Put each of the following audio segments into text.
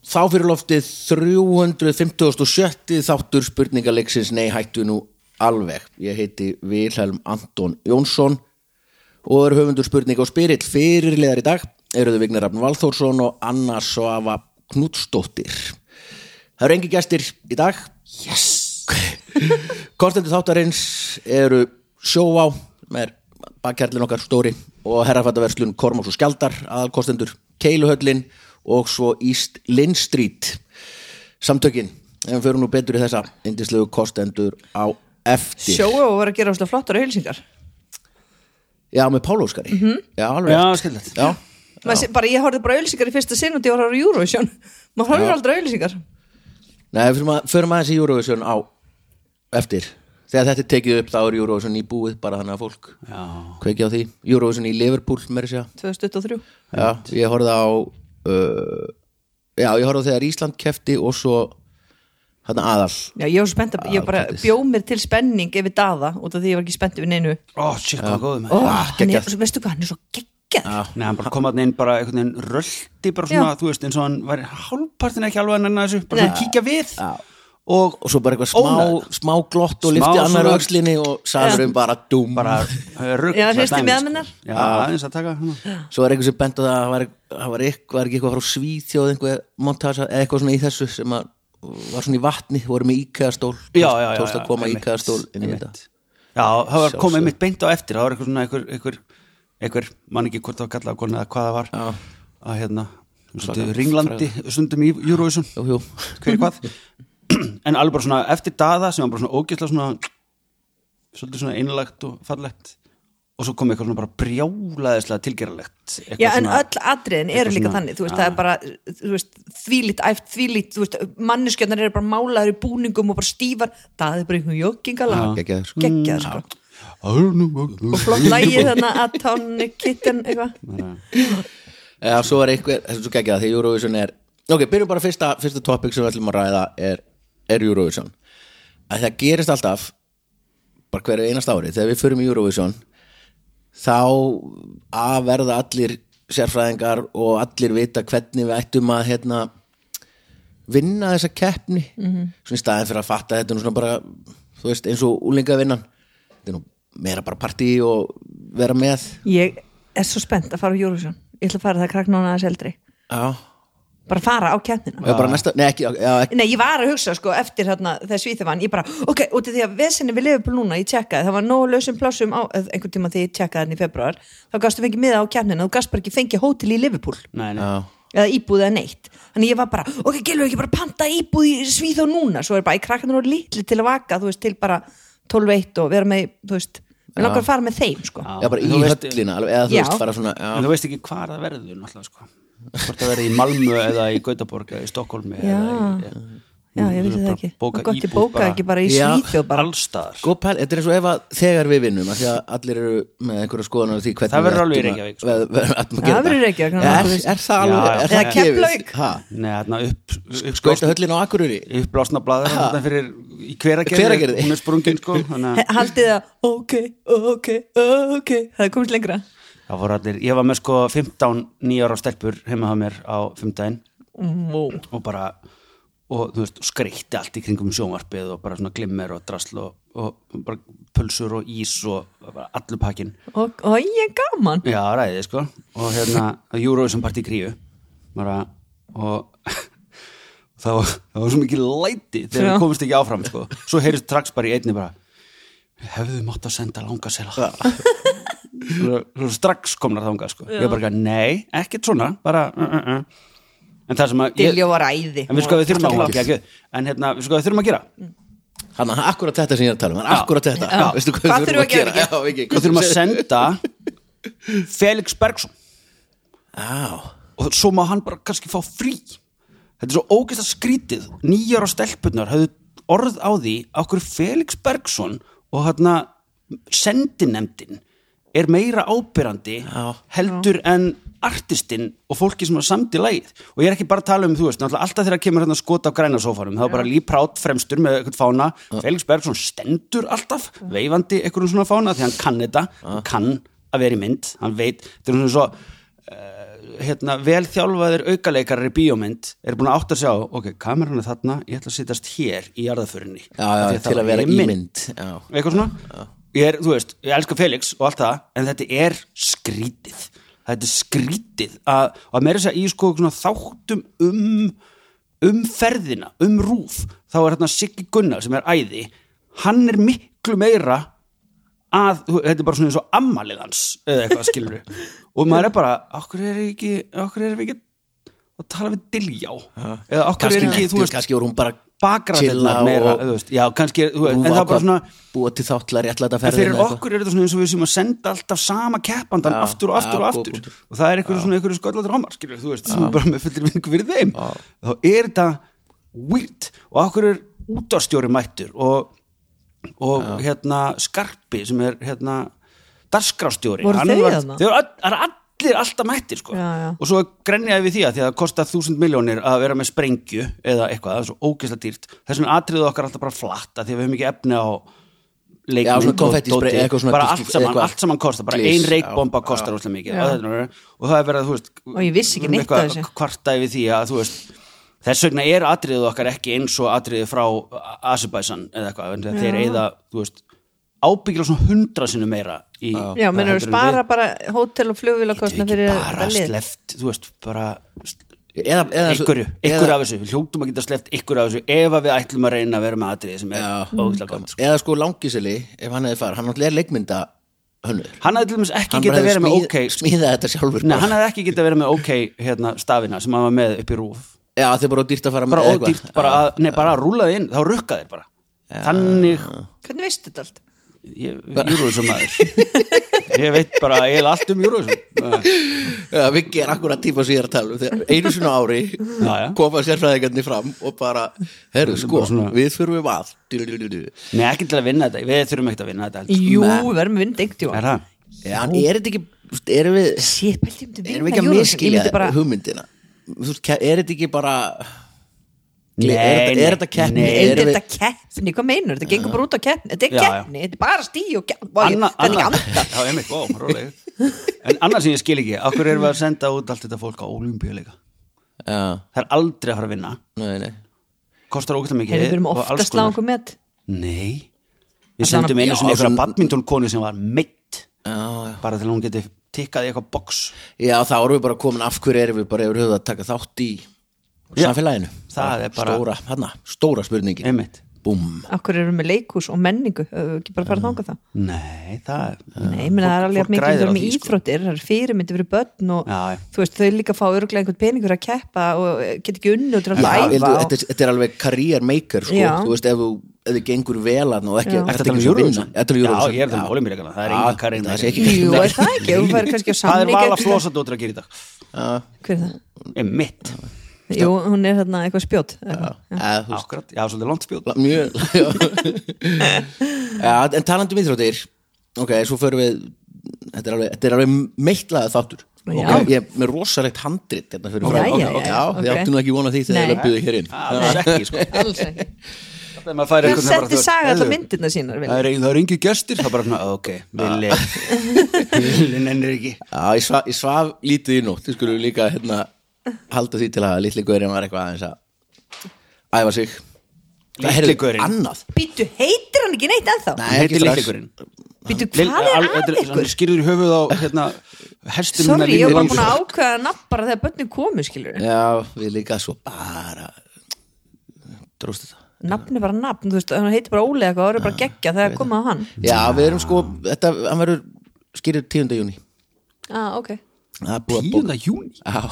þá fyrir loftið 357. þáttur spurningaleiksins Nei hættu nú alveg. Ég heiti Vilhelm Anton Jónsson og er höfundur spurninga og spyrill fyrirlegar í dag eruðu Vignir Rafn Valþórsson og Anna Svava Knudsdóttir. Það eru engi gestir í dag. Yes! Konstendur þáttarins eru Sjóvá, með bakkærlinn okkar stóri og herrafættaverslun Kormás og Skjaldar, aðalkostendur Keiluhöllin og svo East Lynn Street samtökin, en við förum nú betur í þessa indislegu kostendur á eftir. Sjóa og var að gera óslega flottar auðlýsingar Já, með Pál Óskari. Já, alveg. Já, skemmtilegt. Já, sé- bara, Ég horfði bara auðlýsingar í fyrsta sinn og ég var að horfa á Eurovision maður horfði Já. aldrei auðlýsingar nei, förum, að, förum aðeins í Eurovision á eftir. Þegar þetta er tekið upp þá er Eurovision í búið bara þannig að fólk Já, kveiki á því. Eurovision í Liverpool, með þess að 2023 Já, ég horfði á uh, Já, ég horfði þegar Ísland kefti og svo þarna aðal Já, ég var spennt að ég bara Alkætis. bjó mér til spenning yfir daða út af því ég var ekki spennt yfir neinu ó, shit, hvað góðum Ó, hann er, geggjað. veistu hvað, hann er svo geggjað Nei, hann bara kom að inn bara einhvern veginn röldi bara svona, Já. þú veist, eins og hann var hálfpartin ekki alveg að nennan þessu, bara svona kíkja við Já. Og og svo bara eitthvað smá, Ónægð. smá glott og lifti annar svona- öxlinni og salurinn bara dúm. Bara rugg Já, hristi með hennar. Já, aðeins að taka hana. svo er eitthvað sem bent á það að það var, það var, eitthvað, var ekki eitthvað frá Svíþjóð einhver montasa eða eitthvað svona í þessu sem að var svona í vatni, voru með íkæðastól Já, já, já, tókst að koma einmitt, íkæðastól inn í einmitt. þetta. Já, það var komið mitt beint á eftir. Það var eitthvað svona einhver, einhver, einhver mann ekki hvort það var kallað konu eða hvað það var. Já. að hérna Svaka- svolítið ringlandi stundum í Eurovision. Jú, jú. hver er hvað en alveg bara svona eftir daða sem var bara svona ógeðslega svona svolítið svona einlagt og fallegt. Og svo kom eitthvað svona bara brjálaðislega tilgeralegt Já, en svona- öll atriðin eru líka svona- þannig þú veist, það er bara, þú veist, þvílít æft, þvílít, þú veist, manneskjarnar eru bara málaður í búningum og bara stífar. Það er bara einhvern joggingala. Geggjaður, sko. geggjað, sko. Og og flott lægið þannig að tán kitten eitthvað. Já, svo er einhver, þessu svo geggjað því Eurovision er, ok, byrjum bara fyrsta, fyrsta topic sem við ætlum að ræða er, er Eurovision. Að það gerist alltaf bara hverju einast ári, þegar við förum í Eurovision þá að verða allir sérfræðingar og allir vita hvernig við ættum að hérna vinna þessa keppni. Svona í staðin fyrir að fatta þetta svona bara, þú veist, eins og úlingavinnan þetta er nú meira bara partí og vera með. Ég er svo spennt að fara á Eurovision. Ég ætla að fara það krakk nána aðeins eldri. Já, bara fara á keppnina. Og bara næsta, nei ekki, já, ekki Nei, ég var að hugsa sko eftir hérna þegar Svíþjóð vann, ég bara, ok, út af því að vesinni við Liverpool núna, ég tjekkaði, það var nógu lausum plássum á, einhvern tíma þegar ég tjekkaði hann í februar, þá gastu fengið miða á kemnina þú gast bara ekki fengið hótel í Liverpool. Nei, nei. Já, eða íbúð eða neitt. Þannig ég var bara, ok, gilur ekki bara panta íbúð í Svíþjóð núna, svo er bara, ég krakkanur og litli til að vaka, þú veist, til bara 12-1 og vera með, þú veist við langar að fara með þeim, sko. Já. Bara í höllina alveg, eða þú Já. veist bara svona þú veist ekki hvað það verður sko hvort það verður í Malmö eða í Gautaborg eða í Stokkólmi Já. eða í, Já, ég veit það ekki, bóka gott ég bóka bara- ekki bara í. Svíþjóð bara. allstaðar góð pæl, þetta er eins og ef að þegar við vinnum að því að allir eru með einhverja skoðanar á því hvernig Það verður alveg í að- Reykjavík, sko. að Það gera verður í. Reykjavík, að er, það alveg er það? Nei, þarna upp, skauta höllin á Akureyri? Uppblásna fyrir í hveragerði. Hún er sprungin sko að haldið það, ok, ok, ok það er komist lengra það voru allir, ég var með sko 15 nýjar á stelpur heima það mér á 15 Wow. og bara og þú veist, skreitti allt í kringum sjónvarpið og bara svona glimmer og drasl og, og bara pulsur og ís og bara allur pakkin og, og ég er gaman já, ræðið sko og hérna, Eurovision Party Kríu bara og það var, það var svo mikið læti þegar Já. við komumst ekki áfram sko. svo heyrist strax bara í einni bara hefðu mátt að senda langa sela svo, svo strax komnar þangað sko. ég bara, nei, ekkert svona bara, uh, uh, uh. en það sem að ég, Diljó var æði. En við sko við þurfum að ekki, ekki, en hérna, við sko við þurfum að gera. Þannig að akkurat þetta sem ég er að tala um það er akkurat þetta. Já. Veistu Hvað þurfum við að gera, Já, Viki, við þurfum að senda Felix Bergson. Já, og svo má hann bara kannski fá frí. Þetta er svo ógeðst að skrítið. Nýjar á stelpunnar höfðu orð á því okkur Felix Bergson og hérna sendinemdin er meira ábyrrandi Já. heldur en artistinn og fólki sem er samt í lagið. Og ég er ekki bara að tala um, þú veist, alltaf þegar kemur hérna skot af græna sófarum, þá er bara Lee Prout fremstur með eitthvað fána, Felix Bergson stendur alltaf, veifandi eitthvað svona fána því hann kann þetta, hann kann að vera í mynd, hann veit, þetta er svona svo uh, hérna, vel þjálfaðir aukaleikarar í bíómynd er búin að átt að sjá, ok, kameran er þarna ég ætla að sittast hér í jarðaförinni já, já, til að vera er í mynd. já. eitthvað svona ég er, þú veist, ég elska Felix og allt það en þetta er skrítið. Þetta er skrítið að, að meira þess að í sko þáttum um um ferðina, um rúf þá er hérna Siggi Gunnar sem er æði. Hann er miklu meira að, þetta er bara svona eins og ammalið hans eða eitthvað skilur og maður er bara, okkur er ekki okkur er ekki að tala við Diljá? Eða okkur er ekki, þú veist kannski voru hún bara bakgræðina chilla meira, og veist, já, kannski hún en það er bara svona búa til þáttlega réttlæta En ferðin fyrir okkur er þetta svona eins og við sem að senda alltaf sama keppandan Já, aftur og aftur já, og aftur. punktur. og það er eitthvað svona eitthvað sköllaður homar skilur, þú veist, sem er bara með fullir vingu fyrir þeim. Þá er þetta weird. Og okkur er útvarstjóri mættur og, og hérna Skarpi sem er hérna darskrástjóri Voru var- þarna? það eru allir alltaf mættir sko. Já, já. og svo grenjaði við því að því að það kostar þúsund miljónir að vera með sprengju eða eitthvað, það er svo ógeðslega dýrt þessum atriðu okkar alltaf bara flatta því að við höfum ekki efni á svona bara allt saman, allt saman kostar bara ein reikbomba kostar óslega mikið Já. og, þetta er- og það er verið að þú veist Og ég vissi ekki neitt eitthvað af þessu. kvarta yfir því að þú veist þess vegna er atriðið okkar ekki eins og atriðið frá Azerbaijan eða eitthvað, þeir veist, ábyggilega svona hundra sinni meira í, Já, menn eru spara við. bara hótel og flugvílakostna fyrir bara sleft, þú veist, bara eða, eða, ykkur, ykkur af þessu, við hljóttum að geta sleft ykkur af þessu ef að við ætlum að reyna að vera með atriði sem er Já. ógæslega gott sko. eða sko langiseli ef hann hefði farið, hann náttúrulega er leikmynda hönnur hann hefði til dæmis ekki geta bara verið með ok smíðað þetta sjálfur Nei, bara. hann hefði ekki geta verið með ok hérna, stafina sem hann var með upp í rúf já þeir bara dýrt að fara bara með ódýrt, bara, að, nei, bara að rúla þið inn þá rukka þeir bara þannig Hvernig veistu þetta allt? Eurovision maður. Ég veit bara ég er allt um Eurovision. Já, Viki er akkurat tíma sem ég er að tala um. Þegar einu svona ári Já, já. koma sérfræðingarnir fram og bara herru sko, við þurfum að nei, ekki til að vinna þetta, við þurfum ekki að vinna þetta heldur. Jú, við verðum að vinna dengt, jú. Er það? Já, er þetta ekki erum við, Sér, myndi erum við ekki að miskilja hugmyndina? Er þetta ekki bara Nei, er, þetta- er þetta keppni? nei. Er þetta keppni, hvað meinur? Þetta gengur bara út á keppni. Þetta er keppni, þetta er bara stíð og keppni Það er ekki Anna, anda já, ég meit, ó, róleg en annars sem ég skil ekki, okkur erum við að senda út allt þetta fólk á olimpíuleika það er aldrei að fara að vinna. Nei, nei. Kostar ógæslega mikið Hefur við og ofta alls að slá konar. okkur með Nei. Við sendum að- einu svona- badminton konu sem var já. bara til að hún geti tikkað í eitthvað box. Já, þá erum við bara komin. Af hverju erum við bara yfir höfuð að taka þátt í. Samfélaginu. Það er bara- stóra, hana, stóra spurningin. Einmitt. Búm Akkur erum við leikhús og menningu? Ekki bara fara þangað það Nei, það er Nei, menn það er alveg mikið með því, sko. íþróttir Það er fyrirmyndi fyrir börn og Já, þú veist, þau líka fá örgulega einhvern peningur að keppa og get ekki unni og til að Já, æfa vildu, og- þetta, er- þetta er alveg career maker sko. Já. þú veist, ef þú ef þið gengur vel að og ekki, að um að Ertu að tala um Já, ég er að um það er Já, engin Karin það sé Heiðar. ekki Jú, er það ekki, Það er vala flósadóttir að gera í dag. Hver er það? Einmitt, Jú, hún er þarna eitthvað spjót þú akkurat, já, svolítið langt spjóð la- mjög en talandi um íþróttir. Ok, svo förum við þetta er alveg, þetta er alveg meittlaðið þáttur. Já. ok, ég er með rosalegt handrit hérna fyrir þið ok. áttu nú ekki vona því þegar þið löpuðu hér inn. Alls ekki, sko. Bara, setti þú- saga allar Heyrðu, myndirna sínar Það Vilja? er, það er engi gestir, það er bara svona, ok, villi. Villi nennir ekki. Já, ég svaf, ég svaf lítið í nótt, þið skulum líka hérna, halda því til að litli gaurinn var eitthvað aðeins að æfa sig. Litli heyrðu, gaurinn? Annað. Býtu, heitir hann ekki neitt ennþá? Nei, Hann heitir litligurinn Býtu, hvað er að Hann ykkur? skýrður í höfuð á hérna, hestum Sorry, ég var búin að ákveða nafn bara þegar börnin komu, skilur Já, við líka svo bara dróst þetta Nafn er bara nafn, þú veist, hann heitir bara Óli eitthvað, það eru bara geggja þegar komið á hann. Já, við erum sko, þetta, hann verður skýrður 10. júni ah, ok, Það búið að bóka. 10. júni Já,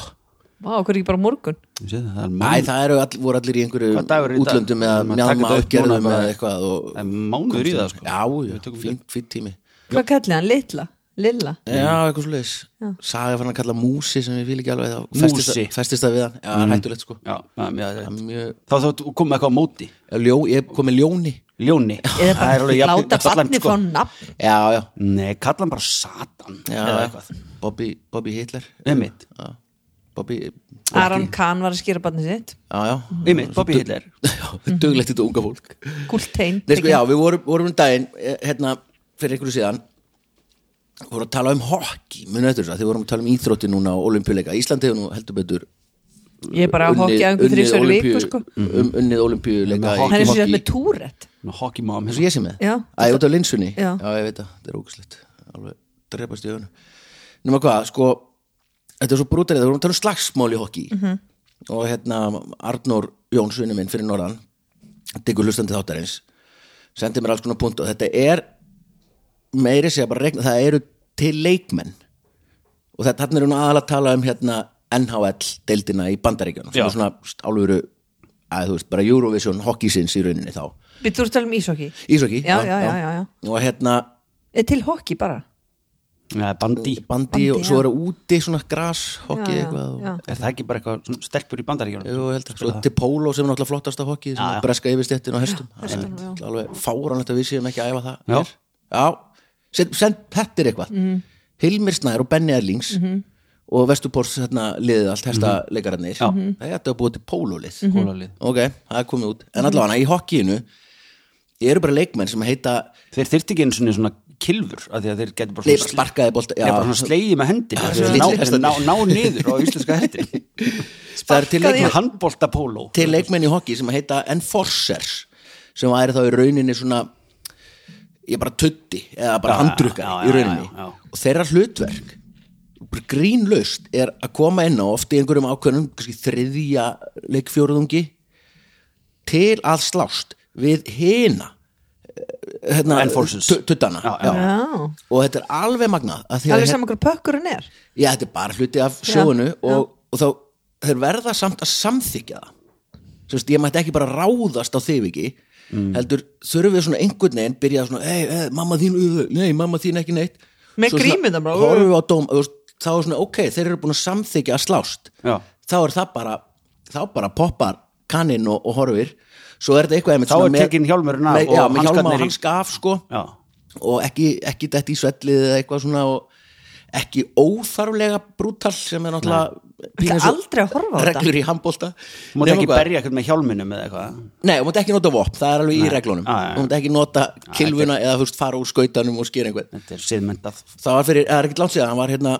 vá, okkur er ekki bara morgun? Það er Æ, það eru all, voru allir í einhverju er útlöndum eða mjálma bara- eða eitthvað er mánuður í það sko. Já, já, fínt, fínt tími. Hvað kallið hann, litla? Lilla? Já, eitthvað svo leiðis Saga fann að kalla músi sem ég fíl ekki alveg þá Músi. festist, það- við hann. Já, er hættulegt sko. Já, já, já, Það er mjög þá þá kom eitthvað á móti. Ljó, Ég kom með ljóni. Ljóni? Eða Það er bara alveg jafn- láta barni sko. fá nafn. Já, já, Nei, kalla hann bara Satan já eða eitthvað. Bobby, Bobby Hitler. Einmitt. Bobby Aron Kahn var að skýra barni sitt. Já, já. Einmitt, Bobby Hitler. Já, duglegt þetta unga fólk. Gúltein Nei, sko, já, við vorum, vorum um daginn eh, hérna, fyrir einhverju síðan vorum að tala um hockey. Muni eftir þess að þið vorum að tala um íþrótti núna á olimpíuleika Íslandi hefur nú heldur betur Ég er bara að hokki að einhver þrísar í viku sko. um, unnið olimpíuleika hockey. Hann er svo hockey sett með túrætt Hockey mom og ég sé með. Já. Æ, út af linsunni. Já. ég veit það, þetta er ógæslegt alveg drepast í öðunu Nefna hvað, sko þetta er svo brútarið, við vorum að tala um slagsmál í hockey Mhm. og hérna Arnór Jóns, vinnu minn fyrir norðan diggur hlustandi þáttarins sendi mér alls konar punkt og þetta er meiri segja bara regna, það eru til leikmenn og þetta hann er nú aðalega að tala um hérna NHL-deildina í Bandaríkjunum sem Já. er svona st, álfuru að þú veist, bara Eurovision hockeysins í rauninni þá Við þú ert að tala um ísokki Ísokki Já, já, já, já, já. og hérna Er til hokki bara Nei, Bandi bandi, Bandi, og svo eru úti svona gras hockey Já, já, eitthvað og, já. Er það ekki bara eitthvað svona stelpur í að, svo til póló sem er náttúrulega flottasta hockey sem Já, er já. breska yfirstéttin á hestum það er já. alveg fáránlegt að við séum ekki að æfa það Já. hér. já, send, send pettir eitthvað Mhm. Hilmir Snær og Benny Erlings og Vestupors hérna, liðið allt hesta Mhm. leikararnir Já. það er þetta að búið til pólólið Pólólið. ok, það er komið út en allavega í hockeyinu eru bara leikmenn sem heita Þeir þyrfti ekki einu svona, svona kilfur af því að þeir getur bara sparkaði bolta Já, bara slegið með svona ná, ná, niður á íslenska til leikmenn Handbolta póló til leikmenn í hockey sem heita enforcers sem væri þá í rauninni svona ég bara tutti eða bara já, í rauninni. já, já, já. og þeirra hlutverk grínlaust er að koma inn á oft í einhverjum ákveðnum þriðja leikfjóruðungi til að slást við hina eh, hérna, tuttana og þetta er alveg að alveg saman hverju pökkurinn er. Já, þetta er bara hluti af sjóinu og, og þá þeir verða samt að samþykja það. Sérst, ég mætti ekki bara ráðast á þig ekki heldur þurfum við svona einhvern veginn byrja svona, ei, ei, mamma þín uh, nei, mamma þín ekki neitt. Með svona grímuna bara, dóm, þá er svona, ok, þeir eru búin að samþykja að slást. Já. þá er það bara þá bara poppar kanninn og, og horfir svo er þetta eitthvað Þá er tekinn hjálmurinn af já, með hjálma og í- hanska af sko. Já, og ekki, ekki dætt í svellið eða eitthvað svona og ekki óþarflega brútal sem er náttúrulega reglur í handbólta þú mátt ekki berja eitthvað með hjálminum eða eitthvað? Nei, þú mátt ekki nota vopn, það er alveg í reglunum. Já. þú mátt ekki nota kilvuna eða þú veist fara úr skautanum og skýra einhvern. Þetta er siðmyndað það var fyrir, það er ekkert langt síðan, hann var hérna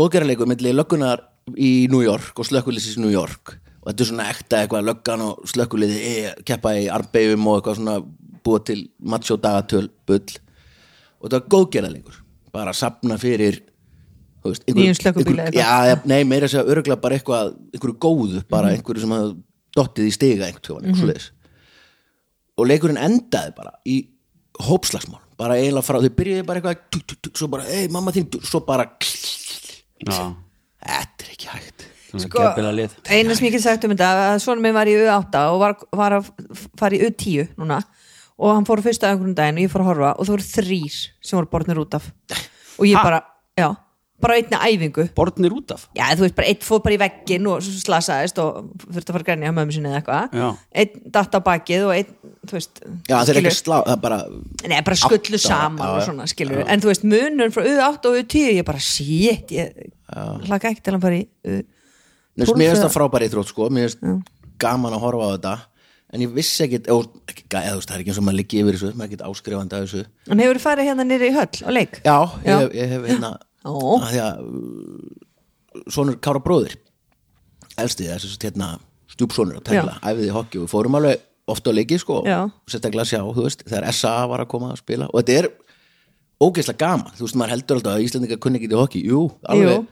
góðgerðarleikur milli löggunar í New York og slökkulísis í New York og þetta er svona ekta eitthvað löggan og slökkuliði e, keppa í armbeigum og eitthvað svona búa til macho dagatöl bull. Og þetta var góðgerðarleikur bara að sapna fyrir Nýjum slökkubíl einhver- eða eitthvað. já, já, nei, meira að segja örgulega bara eitthvað einhverju góðu, bara einhverju sem hafði dottið í stiga einhvern eitthvað svoleiðis. Og leikurinn endaði bara í hópslagsmál. Bara eiginlega frá, þau byrjuði bara eitthvað tuk, tuk, tuk, svo bara, ei mamma þín svo bara þetta er ekki hægt sko, eina sem ég get sagt um þetta að svona minn var í U8 og var, var að fara í U10 núna. Og hann fór fyrsta einhvern daginn og ég fór að horfa og það voru þrýr sem voru borðnir út af. Og ég Ha? bara, já bara einni æfingu. Bornir út af? Já, þú veist, bara einn fór bara í veggin og slasaðist og þurfti að fara að grænja á mömmu sinni eða Já. eitthvað einn datt á bakið og einn, þú veist já, þeir eru ekki slá, það er bara Nei, bara skullu Átta, saman já, og já. svona, skilur. En þú veist, munur frá U8 og U10 Ég bara, shit, ég hlaka ekki til að fara í U Nefnst, Tólf mér finnst það frábæri þrótt sko, mér finnst gaman að horfa á þetta. En ég vissi ekkit, eða, þú veist, það er ekki eins og maður liggi yfir þessu, maður er ekkit áskrifandi af þessu. En hefur farið hérna nýri í höll og leik? já, ég, Já. hef- ég hef hérna að því að uh, sonur Kára bróðir elsti þess að hérna stjúpsonur að tegla, æfiði hokki og við fórum alveg ofta á leiki sko, sérstaklega að sjá, þú veist, þegar SA var að koma að spila. Og þetta er ógeðslega gaman, þú veist, maður heldur alltaf að Íslandingar kunni ekki í hokki, jú, alveg. Jú.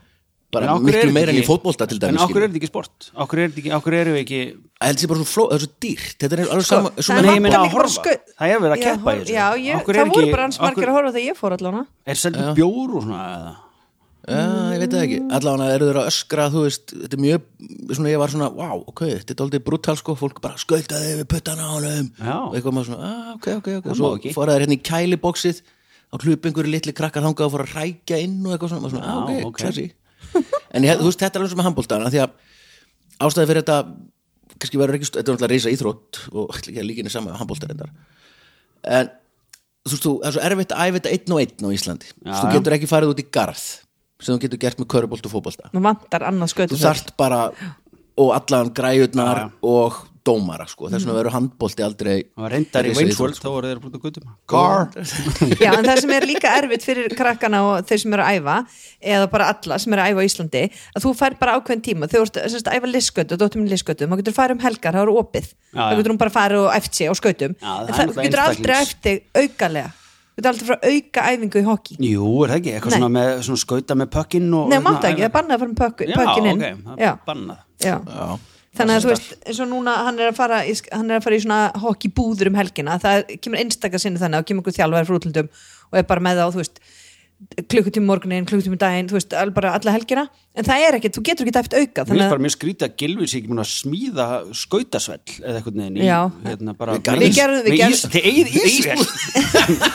Bara En er miklu meira en í fótbolta til En dæmis okkur skilur. er þetta ekki sport? Okkur er, þetta ekki, okkur eru við ekki að held sér bara svo fló, það er svo dýrt. Þetta er alveg sama, það svona er vantar að horfa. Það er verið að keppa Okkur það voru bara hans margir okkur- að horfa þegar ég fór allan Er seldur bjór og svona eða? Já, ég veit það ekki, allavega eru þeir að öskra þú veist, þetta er mjög svona, ég var svona, wow, ok, þetta er aldrei brútal sko, fólk bara skautaði við puttana á honum. Já. og eitthvað maður svona, ah, ok, ok, ok. Það svo fór þeir hérna í kælibóksið þá hlup einhverju litli krakkar þangað og fór að rækja inn og eitthvað svona, svona ah, ok, ok. classy en ég, þú veist, þetta er alveg sem með handbóltana því að ástæði fyrir þetta kannski verður ekki, þetta er náttúrulega reysa íþrótt og að líkinni sama með handbóltar en þú veist, þú, er svo erfitt að æfa þetta einn og einn á Íslandi. Þú já. getur ekki farið út í garð sem þú getur gert með körubolt og annað þú þarft bara og allan græjurnar og dómara sko. þess vegna verður handbolti aldrei það var reyndar í risa Wayne's íþrótt, World sko. þá voru þeir brútið gutum car. Já, en það sem er líka erfitt fyrir krakkana og þeir sem eru að æfa eða bara alla sem eru að æfa á Íslandi að þú fær bara ákveðin tíma, þú ert semst, að æfa listgötu, dóttir minn listgötu, þá getur þú farið um helgar það eru opið, já. getur hún bara farið og æft sig á skautum, Já, það en það getur aldrei þig aukalega. Þú getur aldrei frá auka æfingu í hockey. Jú, er það ekki, eitthvað Nei. svona með svona skauta með pökkinn og Nei, mátt ekki, það er bannað að fara með pökk- Já, ok, það er bannað. Já. Já. Þannig að þú veist, eins og núna hann er að fara í, hann er að fara í svona hockey búður um helgina, það er- kemur einstakar sinni þannig að kemur einhver þjálfæri frá útlöndum og er bara með það á, þú veist klukkutími morgunin, klukkutími daginn, þú veist bara alla helgina, en það er ekkert, þú getur ekki eftir auka, Mér að bara mjög skrítið að Gilvi sé ekki múin að smíða skautasvell eða eitthvað Já. hérna bara Við Við gerðum- Þið eigið ísvél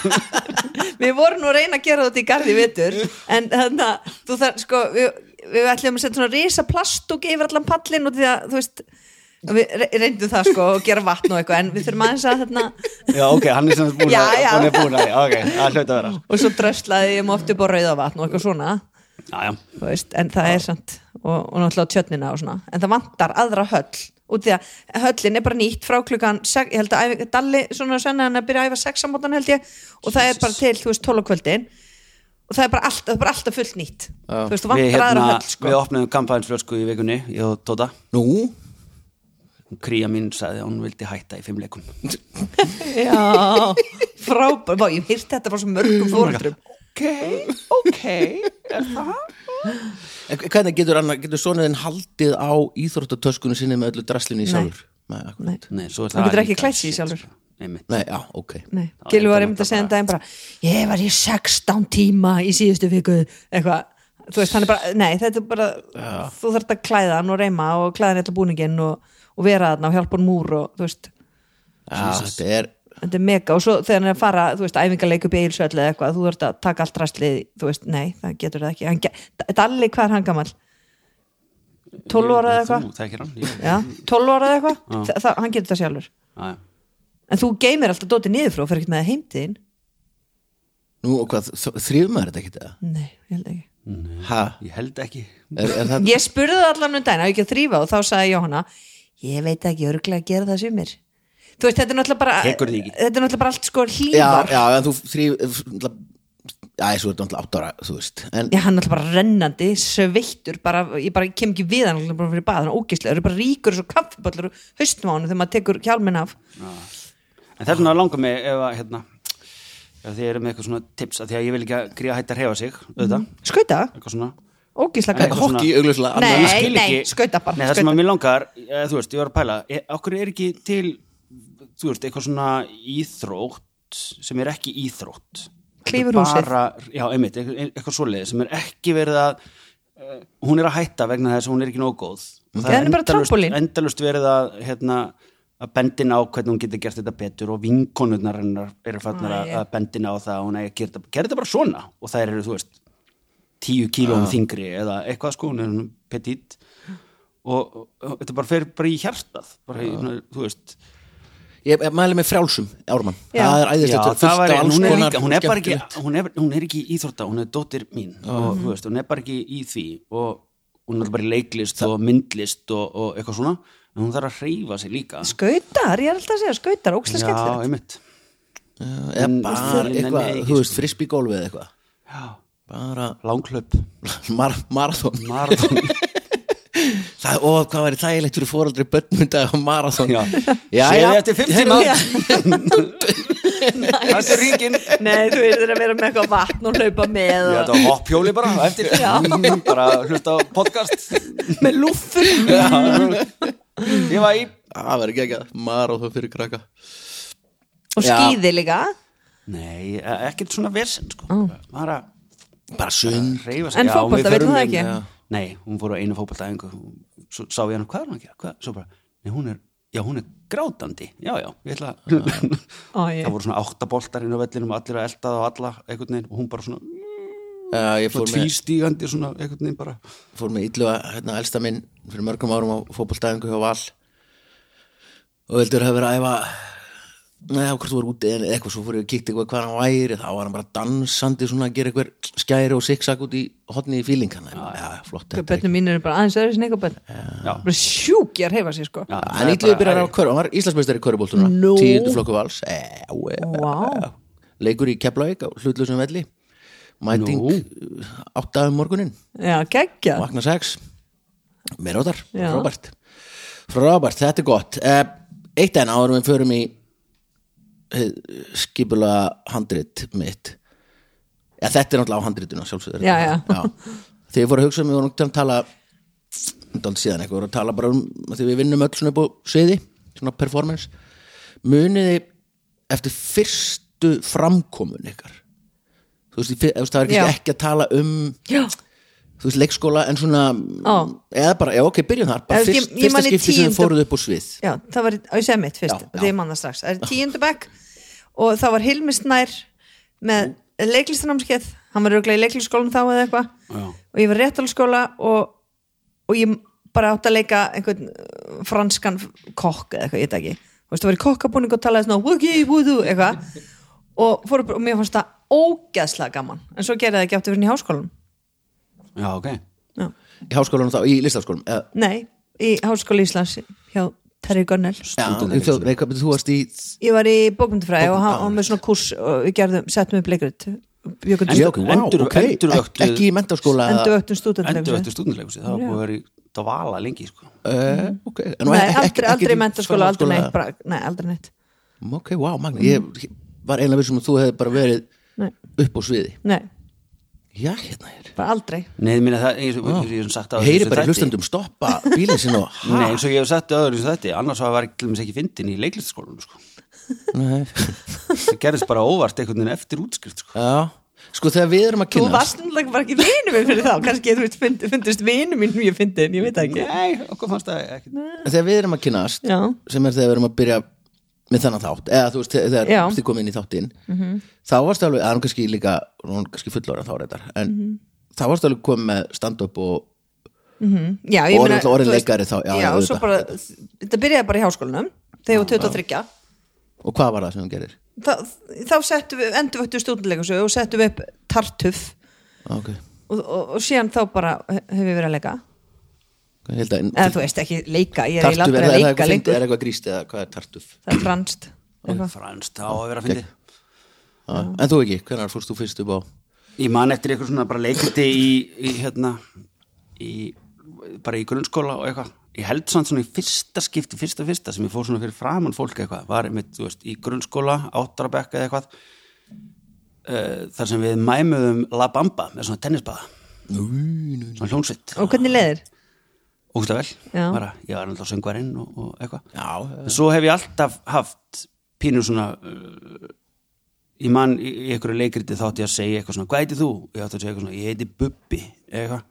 við vorum nú að reyna að gera þetta í garði vitur, en þannig að þú þarf, sko, við, við ætlum að setja svona risa plastúk yfir allan pallin og því að, þú veist við re- reyndum það sko og gera vatn og eitthvað en við þurfum aðeins að þarna Já, ok, hann er sem búin Já, að já. hann er búin að, ok, það hlaut að vera. Og svo dröslaði ég oft upp á rauðavatn og eitthvað svona. Já, veist, en það er samt og, og náttúrulega tjötnina og svona. En það vantar aðra höll út því að höllin er bara nýtt frá klukkan ég held að Dalli svona svenna hann að byrja að æfa sex á mótan held ég og það er bara til, þú veist, 12 kvöldin og það er bara alltaf, það er bara alltaf fullt nýtt. Þú veist, þú vantar aðra hérna, höll sko. við opnaðum kampænsflösku í vikunni ég og Tóta, Nú, kría mín sagði að hún vildi hætta í fimm leikum já, frábær Vá, ég hýrt þetta frá svo mörgum fóreldrum Ok, ok, er það? hvernig getur, getur sonuðin haldið á íþróttatöskunni sinni með öllu draslinu í Nei. Nei. Nei, er Hann getur ekki klætt shit, sjálfur. Nei, já, ok. Gilvi er var einmitt að segja en bara- daginn bara ég var í 16 tíma í síðustu viku eitthvað, þú veist, hann er bara nei, þetta er bara, þú þarft að klæða hann og reyma og klæða hann eitthvað búninginn og, og vera þarna og hjálpa hann múr og þú veist, Já, þetta er þetta er mega. Og svo þegar hann er að fara, þú veist, æfingarleik upp í eilsvöld eða eitthvað, þú þarft að taka allt rastlið þú veist, nei, það getur það ekki. Hann, Dalli, hvað er hann gamall? 12 ára eða eitthvað? Þú þekkir hann ég- Já, 12 ára eða eitthvað? Hann getur það sjálfur Já, já. en þú geymir alltaf dótið niður frá og fer ekkert með það heimtiðin Nú, og hvað, þrýfum maður þetta ekki það? nei, ég held ekki Ha? Ég held ekki Er, er það? Ég spurði það allan um daginn, á ekki að þrýfa og þá sagði Jóhanna, ég veit ekki örglega að gera það sumir. Þú veist, þetta er náttúrulega bara þetta er náttúrulega bara allt sko Já, hlífar. já, en þú þrýf Já, þessu er náttúrulega átt ára, þú veist. En Já, hann er náttúrulega bara rennandi, sveittur bara, ég bara kem ekki við hann náttúrulega bara fyrir bað, hann er ógislega, það eru bara ríkur svo kaffiballur og haustum á hann þegar maður tekur hjálminn af. En þess vegna langar mig ef að hérna ef þið eru með eitthvað svona tips að því að ég vil ekki að gríða hætti að hefa sig auðvitað, skauta, eitthvað svona. Eitthvað svona- Hokki, augljóslega Nei, nei, skauta bara, Nei, það sem skauta. að mér langar, e, þú veist, ég var að pæla e, okkur er ekki til þú veist, eitthvað svona íþrótt sem er ekki íþrótt Klífurhúsið. bara, já, einmitt, eitthvað, eitthvað svoleið sem er ekki verið að uh, hún er að hætta vegna þess að hún er ekki nóg góð. Og Það er bara trampólín. endalust verið að hérna, að bendina á hvernig hún getur gert þetta betur og vinkonurnar hennar eru fannir Æ, að, bendina á það að hún eigi að gera þetta, bara svona. Og þær eru, þú veist, tíu kílóum þingri eða eitthvað sko, hún er petit og, og, og þetta bara fer bara í hjartað bara svona, þú veist Ég, ég mæli með frjálsum, Ármann. Já. Það er æðislegt, Já, það hún, hún er bara ekki skemmtilegt. hún er, hún er ekki íþrótta, hún er dóttir mín og þú veist, hún er bara ekki í því og hún er bara í leiklist og myndlist og, og eitthvað svona en hún þarf að hreyfa sig líka. Skautar, ég er alltaf að segja skautar, ógislega Já, skemmtilegt. einmitt. Eða En- bara eitthvað, þú veist, frisbygólfi eða eitthvað. Já, Bara langklöp, mar marathon. Marathon. Það, og hvað væri þægilegt fyrir fóraldri bönnmynda á marathon. Já. já, Séð já. eftir fimm tíma. Þetta er ríkin Nei, þú verður að vera með eitthvað vatn og hlaupa með og... ætla að hopphjóli bara á eftir. Bara hlusta á podcast. Með lúffur. Ég var í Það verður ekki ekki marathon fyrir krakka. Og Já. skýði líka? Nei, ekkert svona versen sko. bara Bara sund. En Já, fótbolta, við veitum það ekki? já. Nei, hún fór á einu fótboltaæfingu Svo sá ég hann, hvað er hún að gera? Hvað? Svo bara, nei, hún er já, hún er grátandi já, já, ég ætla Ó, ég- það voru svona áttaboltar inn á vellinum og allir að elda það og alla einhvern veginn og hún bara svona, fór svona með, tvístígandi svona einhvern veginn bara fór með illu að hérna, elsta minn fyrir mörgum árum á fótbolstæðingu hjá Val og vildur hafa verið að æfa neða, hvort þú voru úti en eitthvað svo fór ég að kíkta eitthvað hvað hann væri þá var hann bara dansandi svona að gera eitthvað skæri og zigzag út í hotni í fíling hann, já, já, flott þetta er bönnum mín eru bara aðeins sinni eitthvað bönn bara sjúki að reyfa sér sko. Hann er ítluði bara- byrjar á körfu, hann var Íslandsmeistari í körfubóltuna Nú. tíundu flokku vals. E, Vá. leikur í Keflavík á hlutlusum velli. Mæting Nú. átta um morgunin já, vakna sex. Meira áttar, frábært frábært, þetta er gott. Eh, eitt enn áður en við förum í skipula handrit mitt. Ja, þetta er náttúrulega á handritinu sjálfsögður Já, já. þegar ég fór að hugsa um við vorum að tala dálítið síðan eitthvað, að tala bara um því við vinnum öll svona upp á sviði svona performance. Muniði eftir fyrstu framkomun ykkar? Þú veist, það er Já. kannski ekki að tala um já, þú veist, leikskóla en svona Ó. eða bara, já ok, byrjum þar. Bara Ef fyrst, ég- ég fyrsta man í skipti sem þið tíundu- fóruð upp á svið. Já, það var á ég segi mitt fyrst, Já, já. því ég man það strax. Það er tíundabæk og það var Hilmi Snær með leiklistanámskeið hann var auðvitað í leiklistaskólan þá eða eitthvað. Já. og ég var réttalskóla og, og ég bara átt að leika einhvern uh, franskan kokk eða eitthvað, ég veit ekki. Þú veist, það var í kokkabúning og talaði svona woogie, woodoo, eitthvað. Og, fór, upp- og mér fannst það ógeðslega gaman. En svo gerði það ekki áttu fyrir í háskólanum já, ok. Já. í háskólanum þá, í listaskólanum eða, nei, í háskóla Íslands hjá Terry Gunnell já, nei, hvað, þú varst í ég var í bókmyndafræði og hann var með svona kurs og við gerðum, settum upp leikrit bjökum Já, ok, wow, Endur- ok, endurvöktuð- ekki í mentaskóla eða- endur öttum stúdentur endur eftir stúdinleikursi, það var búið að vera í dvala lengi sko. Eh, ok, en nú nei, ekki- aldrei, aldrei í mentaskóla, aldrei neitt bara, nei, aldrei neitt. Ok, wow, magna, ég var einlega vissum að þú hefði bara verið nei, upp á sviði. Nei, já, hérna er. Bara aldrei. Nei, minna það, eins og eins og ég hef sagt á heyri bara í hlustandum stoppa bílinn sinn og Nei, eins og ég hef sagt öður eins og þetta annars var ég til dæmis ekki fyndin í leiklistaskólanum sko. Nei. það gerðist bara óvart einhvern veginn eftir útskrift sko. já, sko þegar við erum að þú kynast varst náttúrulega bara ekki vinur minn fyrir þá. Kannski þú veist, fund- fundust vinur minn mjög fyndin, ég veit það ekki. Nei, okkur fannst það ekki. Þegar við erum að kynast Já. sem er þegar við erum að byrja með þennan þátt eða þú veist, þegar Já. þið komið inn í þáttinn þá varstu alveg, það er kannski líka hún er kannski fullóra þá reyndar en þá varstu alveg komið með stand-up og já, ég meina, orðin- orðin þú leikari þá, já, já, svo bara, þetta byrjaði bara í háskólanum þegar ég var 23 og hvað var það sem hún gerir? þá, þá settum við, endurvöktu stúdenleikursu og settum við upp tartuf ok, og, og, og síðan þá bara hefur við verið að leika ég held að eða þú veist ekki leika, ég er aldrei er, að leika lengur. Er eitthvað gríst eða hvað er tartuf? það er franskt eitthvað. Franskt, þá að vera að fyndi Ah, en þú ekki, hvernig fórst þú fyrst upp á? Ég man eftir eitthvað svona bara leikviti í, í hérna í, bara í grunnskóla og eitthvað. Ég held samt svona í fyrsta skipti fyrsta fyrsta sem ég fór svona fyrir framann fólk eitthvað. Var einmitt, þú veist, í grunnskóla áttarabekka eða eitthvað uh, þar sem við mæmuðum La Bamba með svona tennisbaða. Svona hljónsvitt og hvernig leðir? Ógustlega vel, bara, ég var alltaf söngvarinn og, og eitthvað. Já, en svo hef ég alltaf haft pínu svona uh, ég man í, í einhverju leikriti þátti ég að segja eitthvað svona, hvað heiti þú? Ég átti að segja eitthvað svona, ég heiti Bubbi eða eitthvað,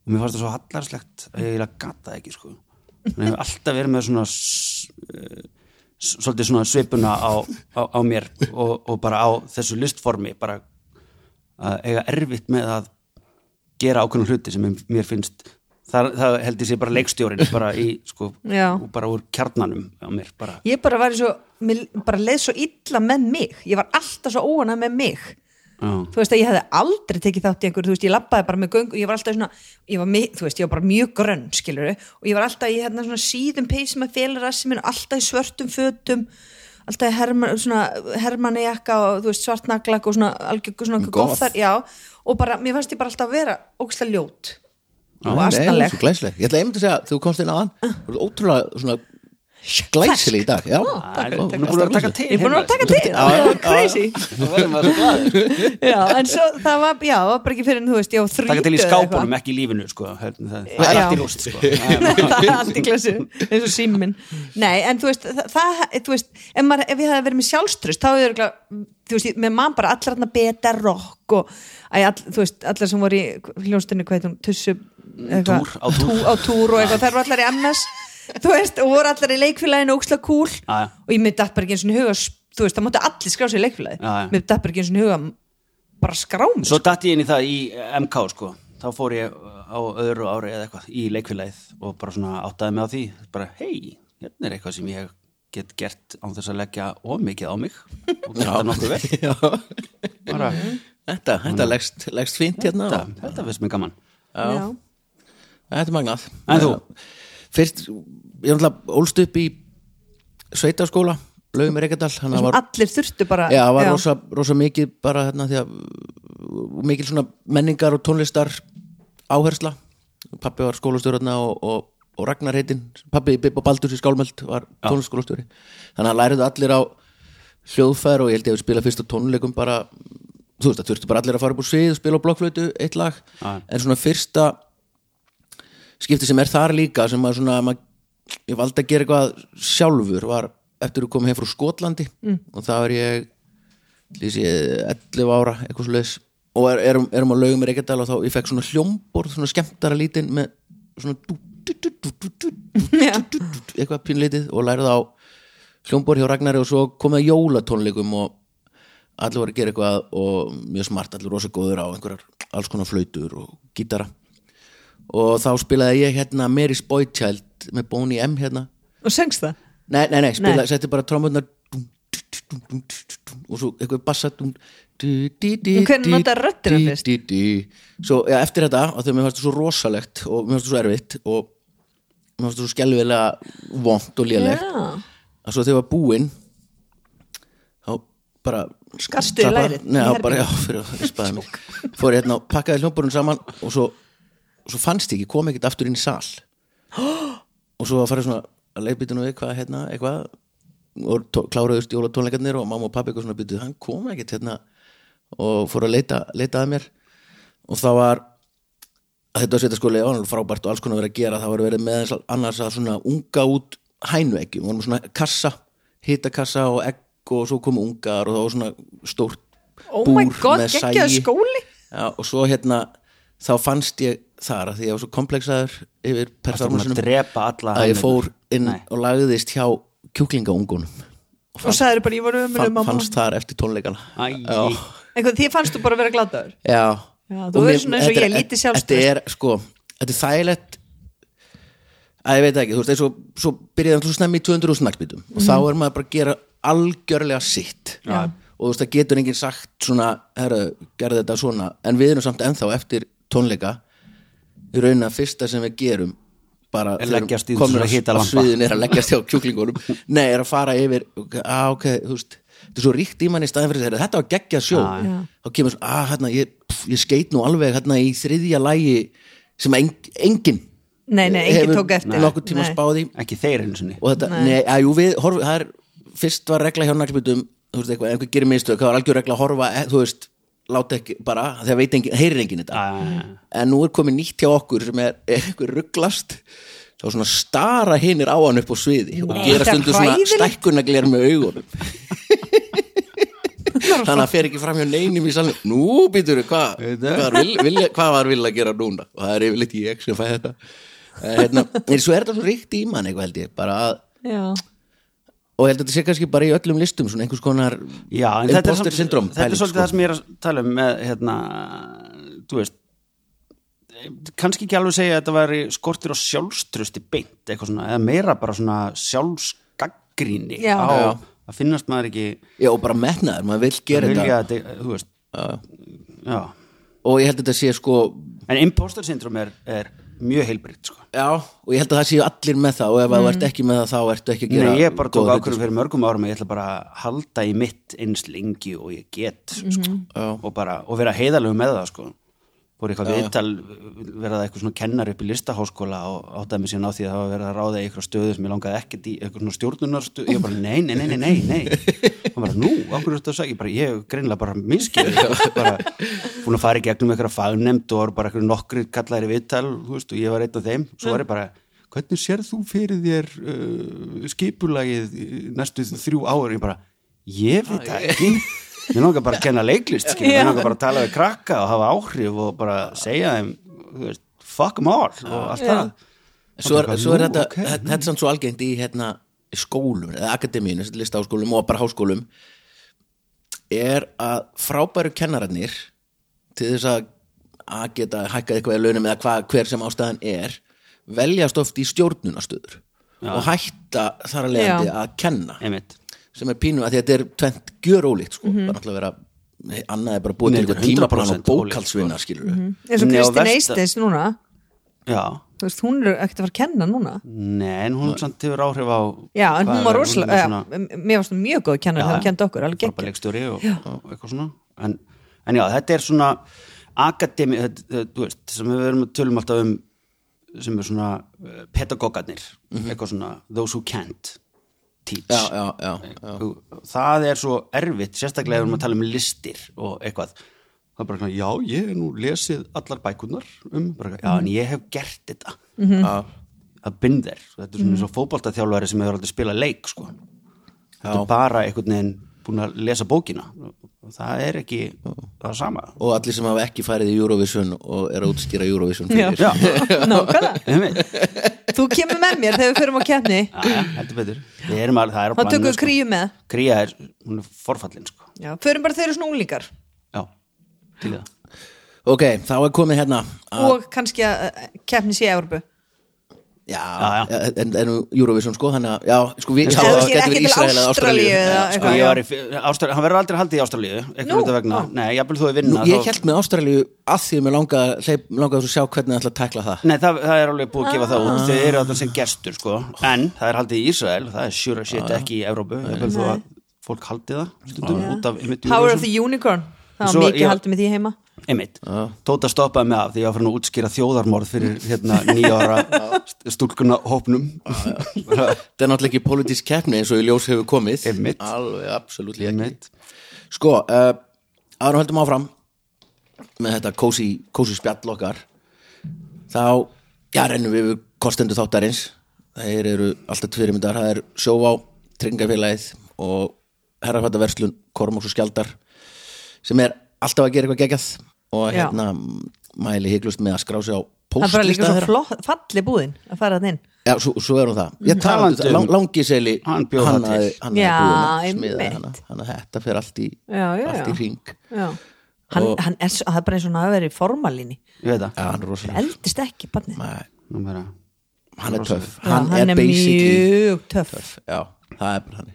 og mér fannst það svo hallarslegt að ég eiginlega gata ekki sko. En ég hef alltaf verið með svona uh, svolítið svona svipuna á, á, á mér og, og bara á þessu listformi bara að eiga erfitt með að gera ákveðnum hluti sem mér finnst það, það held ég sé bara leikstjórin bara í, sko, bara úr kjarnanum á mér, bara. Ég bara var svo, bara leið svo illa með mig, ég var alltaf svo óana með mig. Já, þú veist að ég hefði aldrei tekið þátt í einhver þú veist, ég labbaði bara með göng og ég var alltaf svona ég var, þú veist, ég var bara mjög grönn, skilur og ég var alltaf í hérna svona síðum peysi með félurassi minn, alltaf í svörtum fötum alltaf í herman, svona hermanni jakka og þú veist, svartnaglak og svona algjör svona Goth. gothar, já og bara, mér fannst ég bara alltaf að vera ógstlega Nei, astanleg svo glæsileg. Ég ætla einmitt að segja, þegar þú komst inn aðan þú ert ótrúlega svona glæsileg í dag já, Það er Ó, búin að að taka til ég er búin að taka til, það var crazy. Það verður maður svo glaður já, en svo það var, já, það var bara ekki fyrir en þú veist, var þrítu Taka til í skápunum, ekki í lífinu sko. Það það er Já. allt í lúst sko. Það er- það er allt í klassu eins og síminn. Nei en þú veist, það, það, þú veist ef, maður, ef við hefði verið með sjálfströst þá örugglega- þú veist, með mann bara allar hann beta rock og þú veist, allar sem voru í hljónstunni hvað heitum, tussu eitthvað, Túr, á túr. á túr og eitthvað, þær voru allar í MS þú veist, og voru allar í leikfélaginu cool. Já, já. og ég myndi bara ekki eins og huga þú veist, það mátti allir skrá sig í leikfélagi mér datt bara ekki eins og huga bara skrá mig Svo datt ég inn í það í MK sko. Þá fór ég á öðru ári eða eitthvað í leikfélagið og bara svona áttaði mig á því bara hei, hérna er eitthvað sem ég get gert án þess að leggja ómikið á mig. Og það nokkuð vel. Já. bara, Þetta, þetta leggst, leggst fínt hérna. Þetta, og- þetta finnst mér gaman. Já. Þetta er magnað. En þú? Fyrst, ég er náttúrulega ólst upp í sveitaskóla, lögum í Reykjadal allir þurftu bara já, það var rosa, rosa mikið bara hérna því að mikil svona menningar og tónlistar áhersla. Pappi var skólastjórna og, og, og Ragnar heitinn, pappi Bibb og Baldur í Skálmöld var tónlistskólastjóri þannig að læriðu allir á hljóðfær og ég held ég að spila fyrst á tónleikum bara, þú veist það þurftu bara allir að fara upp úr svið og spila á blokkflötu eitt lag. Já. en svona fyrsta skipti sem er þar líka sem að svona mað, ég valdi að gera eitthvað sjálfur var eftir að koma heim frá Skotlandi mm. og það var ég lýsi 11 ára eitthvað leis og er, erum, erum á laugum í Reykjadal og þá ég fekk svona hljómborð svona skemmtara lítinn með svona eitthvað pínlítið og lærið á hljómborð hjá Ragnari og svo komið jólatónleikum og allir voru að gera eitthvað og mjög smart, allir rosa góður á einhverjar alls konar flautur og gítara og þá spilaði ég hérna Mary's Boy Child með Boney M hérna. Og söngst það? Nei, nei, nei, spilaði, setti bara trómurnar og svo eitthvað bassa hvernig röddina di, fyrst? svo ja, eftir þetta og þegar mér fannst það svo rosalegt og mér fannst það svo erfitt og mér fannst það svo skelvilega vont og lélegt. Já. að svo þegar ég var búinn þá bara Skarstu í Klappa- lærið Nei, já, bara, já, fyrir að rispaði mig. Fór ég hérna og pakkaði hljómborun saman og svo, og svo fannst ég ekki, kom ekkert aftur inn í sal. Og svo fara svona að leiðbytinu við hvað hérna, eitthvað. Og kláruðust jólatónleikarnir og mamma og pappi eitthvað svona byttuð, hann kom ekkert hérna. Og fór að leita, leita að mér. Og það var að þetta var sveitaskóli og frábært og alls konar verið að gera. Það var verið með annars að svona unga út hænueggjum, vorum svona kassa hitakassa og egg og svo komu ungar og það var svona stórt oh búr god, með skóli. Já, og svo hérna þá fannst ég þar að því ég var svo komplexaður yfir að performansunum drepa alla að ég fór inn Nei. og lagðist hjá kjúklingaungunum. Og og sagður bara, ég var mamma. fannst þar eftir tónleikana. Eitthvað, því fannst þú bara að vera gladaður já. Já, þú er svona eins og þetta ég, er- lítið sjálfstraust. Þetta er sko, þetta er þægilegt. Að ég veit ekki, þú veist, eins og svo byrjaði hann svo snemmi í 200 snagsbytum og þá er maður bara að gera algjörlega sitt. Mhm. Já. og þú veist, það getur enginn sagt svona, herra, gerði þetta svona. En við erum samt ennþá eftir tónleika í raunin að fyrsta sem við gerum bara svona á- hita lampa. sviðin er að leggjast hjá kjúklingunum nei, er að fara yfir að ok, þú veist, þetta er svo ríkt í manni staðin fyrir þeirra, þetta var geggjað sjó Já, já. þá kemur svo, að hérna ég, ég skeit nú alveg hérna í þriðja lægi sem en, engin Nei, nei, enginn tók eftir. nokkuð tíma Nei. spáði Ekki þeir einu sinni og þetta, Nei. nei, að jú við horf, það er, fyrst var regla hjá naglbytum þú veist eitthvað, ef einhver gerir mistök, það var algjör regla að horfa, þú veist, láta ekki bara, þegar veit engin, heyrir engin þetta. Æ. en nú er komið nýtt hjá okkur sem er, er einhver rugglast þá svona stara hinir á hann upp á sviði og gera er stundu svona hræðilegt. stækkunagler með augunum. Þannig að það fer ekki fram hjá neinum í salnum. Nú býtur hvað hvað var vil, vilja, hvað var vilja að gera núna? Og það er yfirleitt ég sem fæ þetta. En hérna, en svo er þetta svo ríkt í mann eitthvað held ég, bara að já, og ég held að þetta sé kannski bara í öllum listum svona einhvers konar Já, en þetta er, imposter samt- syndrom þetta er pæling, svolítið sko. það sem ég er að tala um með, hérna, þú veist kannski ekki alveg segja að þetta væri skortir á sjálfströsti beint, eitthvað svona, eða meira bara svona sjálfsgaggríni Já. á Já. að finnast maður ekki já, og bara metnaður, maður vil gera vilja þetta að þetta, þú veist já, og ég held að þetta sé sko en imposter syndrom er, er mjög heilbritt, sko. Já, og ég held að það séu allir með það og ef þú ert ekki með það þá ertu ekki að gera Nei, ég bara tók hluti, ákvörðum fyrir mörgum árum að ég ætla bara að halda í mitt eins lengi og ég get sko, Já. og bara, og vera heiðalegu með það sko voru eitthvað viðtal verða eitthvað svona kennar upp í listaháskóla og áttaði mig síðan á því að það var verið að ráða eitthvað stöðu sem ég langaði ekkert í eitthvað svona stjórnunarstöðu, ég bara nei, nei, nei, nei, nei, og bara nú, er þetta að segja, ég bara, ég hef greinlega bara miskið, bara búin að fara í gegnum eitthvað fagnemnd og bara eitthvað nokkri kallaðir viðtal, veist, og ég var einn af þeim, svo var ég bara hvernig sér þú fyrir þér uh, skipulagið næstu þrjú ára, ég bara ég veit það ekki mér langar bara að kenna leiklist mér langar bara að tala við krakka og hafa áhrif og bara segja þeim þú veist, fuck them all og allt það. Svo er, svo er þetta, ok, þetta, er samt svo algengt í hérna skólum, eða akademíun, listaháskólum og bara háskólum er að frábæru kennararnir til þess að að geta hækkað eitthvað í launum eða hva, hver sem ástæðan er veljast oft í stjórnunastöður og hætta þar að leiðandi Já. að kenna. Einmitt sem er pínu að því að þetta er tvent gjör ólíkt sko, Mhm. bara náttúrulega vera nei, annað er bara búið til eitthvað tímaplan 100% og bókaldsvinna skilur við og Nei, og Kristín versta- Eistins núna. Já, þú veist, hún er ekkert að fara að kenna núna. Nei, en hún samt hefur áhrif á já, en hún var rosalega, ja, svona- mér varst hún mjög góð að kenna hún já. kendi okkur, alveg svona. En, en já, þetta er svona akademi, þetta, þetta, þú veist sem við erum að tölum alltaf um sem er svona uh, pedagógarnir eitthvað svona, those who can't teach já, já, já, það er svo erfitt sérstaklega ef við erum að tala um listir og eitthvað. Það er bara, svona, já, ég hef nú lesið allar bækunar um, bara, já, en ég hef gert þetta Já. að binn þér, þetta er svona eins og fótboltaþjálfari sem hefur aldrei spilað leik sko. þetta er bara einhvern veginn búin að lesa bókina. Það er ekki það sama. Og allir sem hafa ekki farið í Eurovision og er að útskýra Eurovision Já. fyrir. Já, nákvæmlega, einmitt. þú kemur með mér þegar við förum á keppni. Já, já, heldur betur. Við erum alveg, það er á þá tökum við kríu með. Kría er, hún er forfallin sko. já, förum bara þeir eru svona unglingar. Já, til það. Ok, þá er komið hérna að, og kannski að keppni sé í Európu já, Já, já. En, en Eurovision sko þannig að, já, sko við það ekki verið Ísrael eða Ástralíu eða Sko, ég var í, Ástralíu, hann verður aldrei haldið í Ástralíu Nú, út af vegna, nei, jafnvel þú er Nú, vinna ég held með Ástralíu að því að mér langaði að sjá hvernig það ætla að tækla það. Nei, það, það er alveg búið að gefa það Ah. út þau eru alltaf sem gestur, sko. En það er haldið í Ísrael, það er sure as shit ekki í Evrópu, jafnvel þó að fólk haldið það stundum út af einmitt Power of the Unicorn það var mikið haldið með því heima einmitt, Tóta stoppaði mig af því ég var fyrir að útskýra þjóðarmorð fyrir hérna nýjára stúlkuna hópnum það er náttúrulega ekki politísk keppni eins og í ljós hefur komið. Einmitt. alveg, absolutt Einmitt. sko, uh, árum höldum áfram með þetta kósi, kósi spjall okkar. Þá, já, rennum við kostendur þáttarins. Þeir eru alltaf tvirrimindar, það er sjóvá tryggingafélagið og herrafættaverslun, Kormáks og Skjaldar sem er alltaf að gera eitthvað geggjað og hérna mæli hygglust með að skrá sig á það er bara líka svo flott, falli búðin að fara það inn. Já, svo, svo er hún það. Ég Talandi talandi um- lang, Langiseli Hann bjó það til. hannaði Já, búðina, smiðaði einmitt. hana. Þannig að þetta fer allt í, Já, já, allt í já. Hann, Og- hann er, það er bara eins og hann hafa verið í formalíni. Ég veit það. Hann eldist ekki barnið. Nei, Nú meira. Hann er töff. Hann, hann er er basically mjög töff. töff. Já, það er bara hann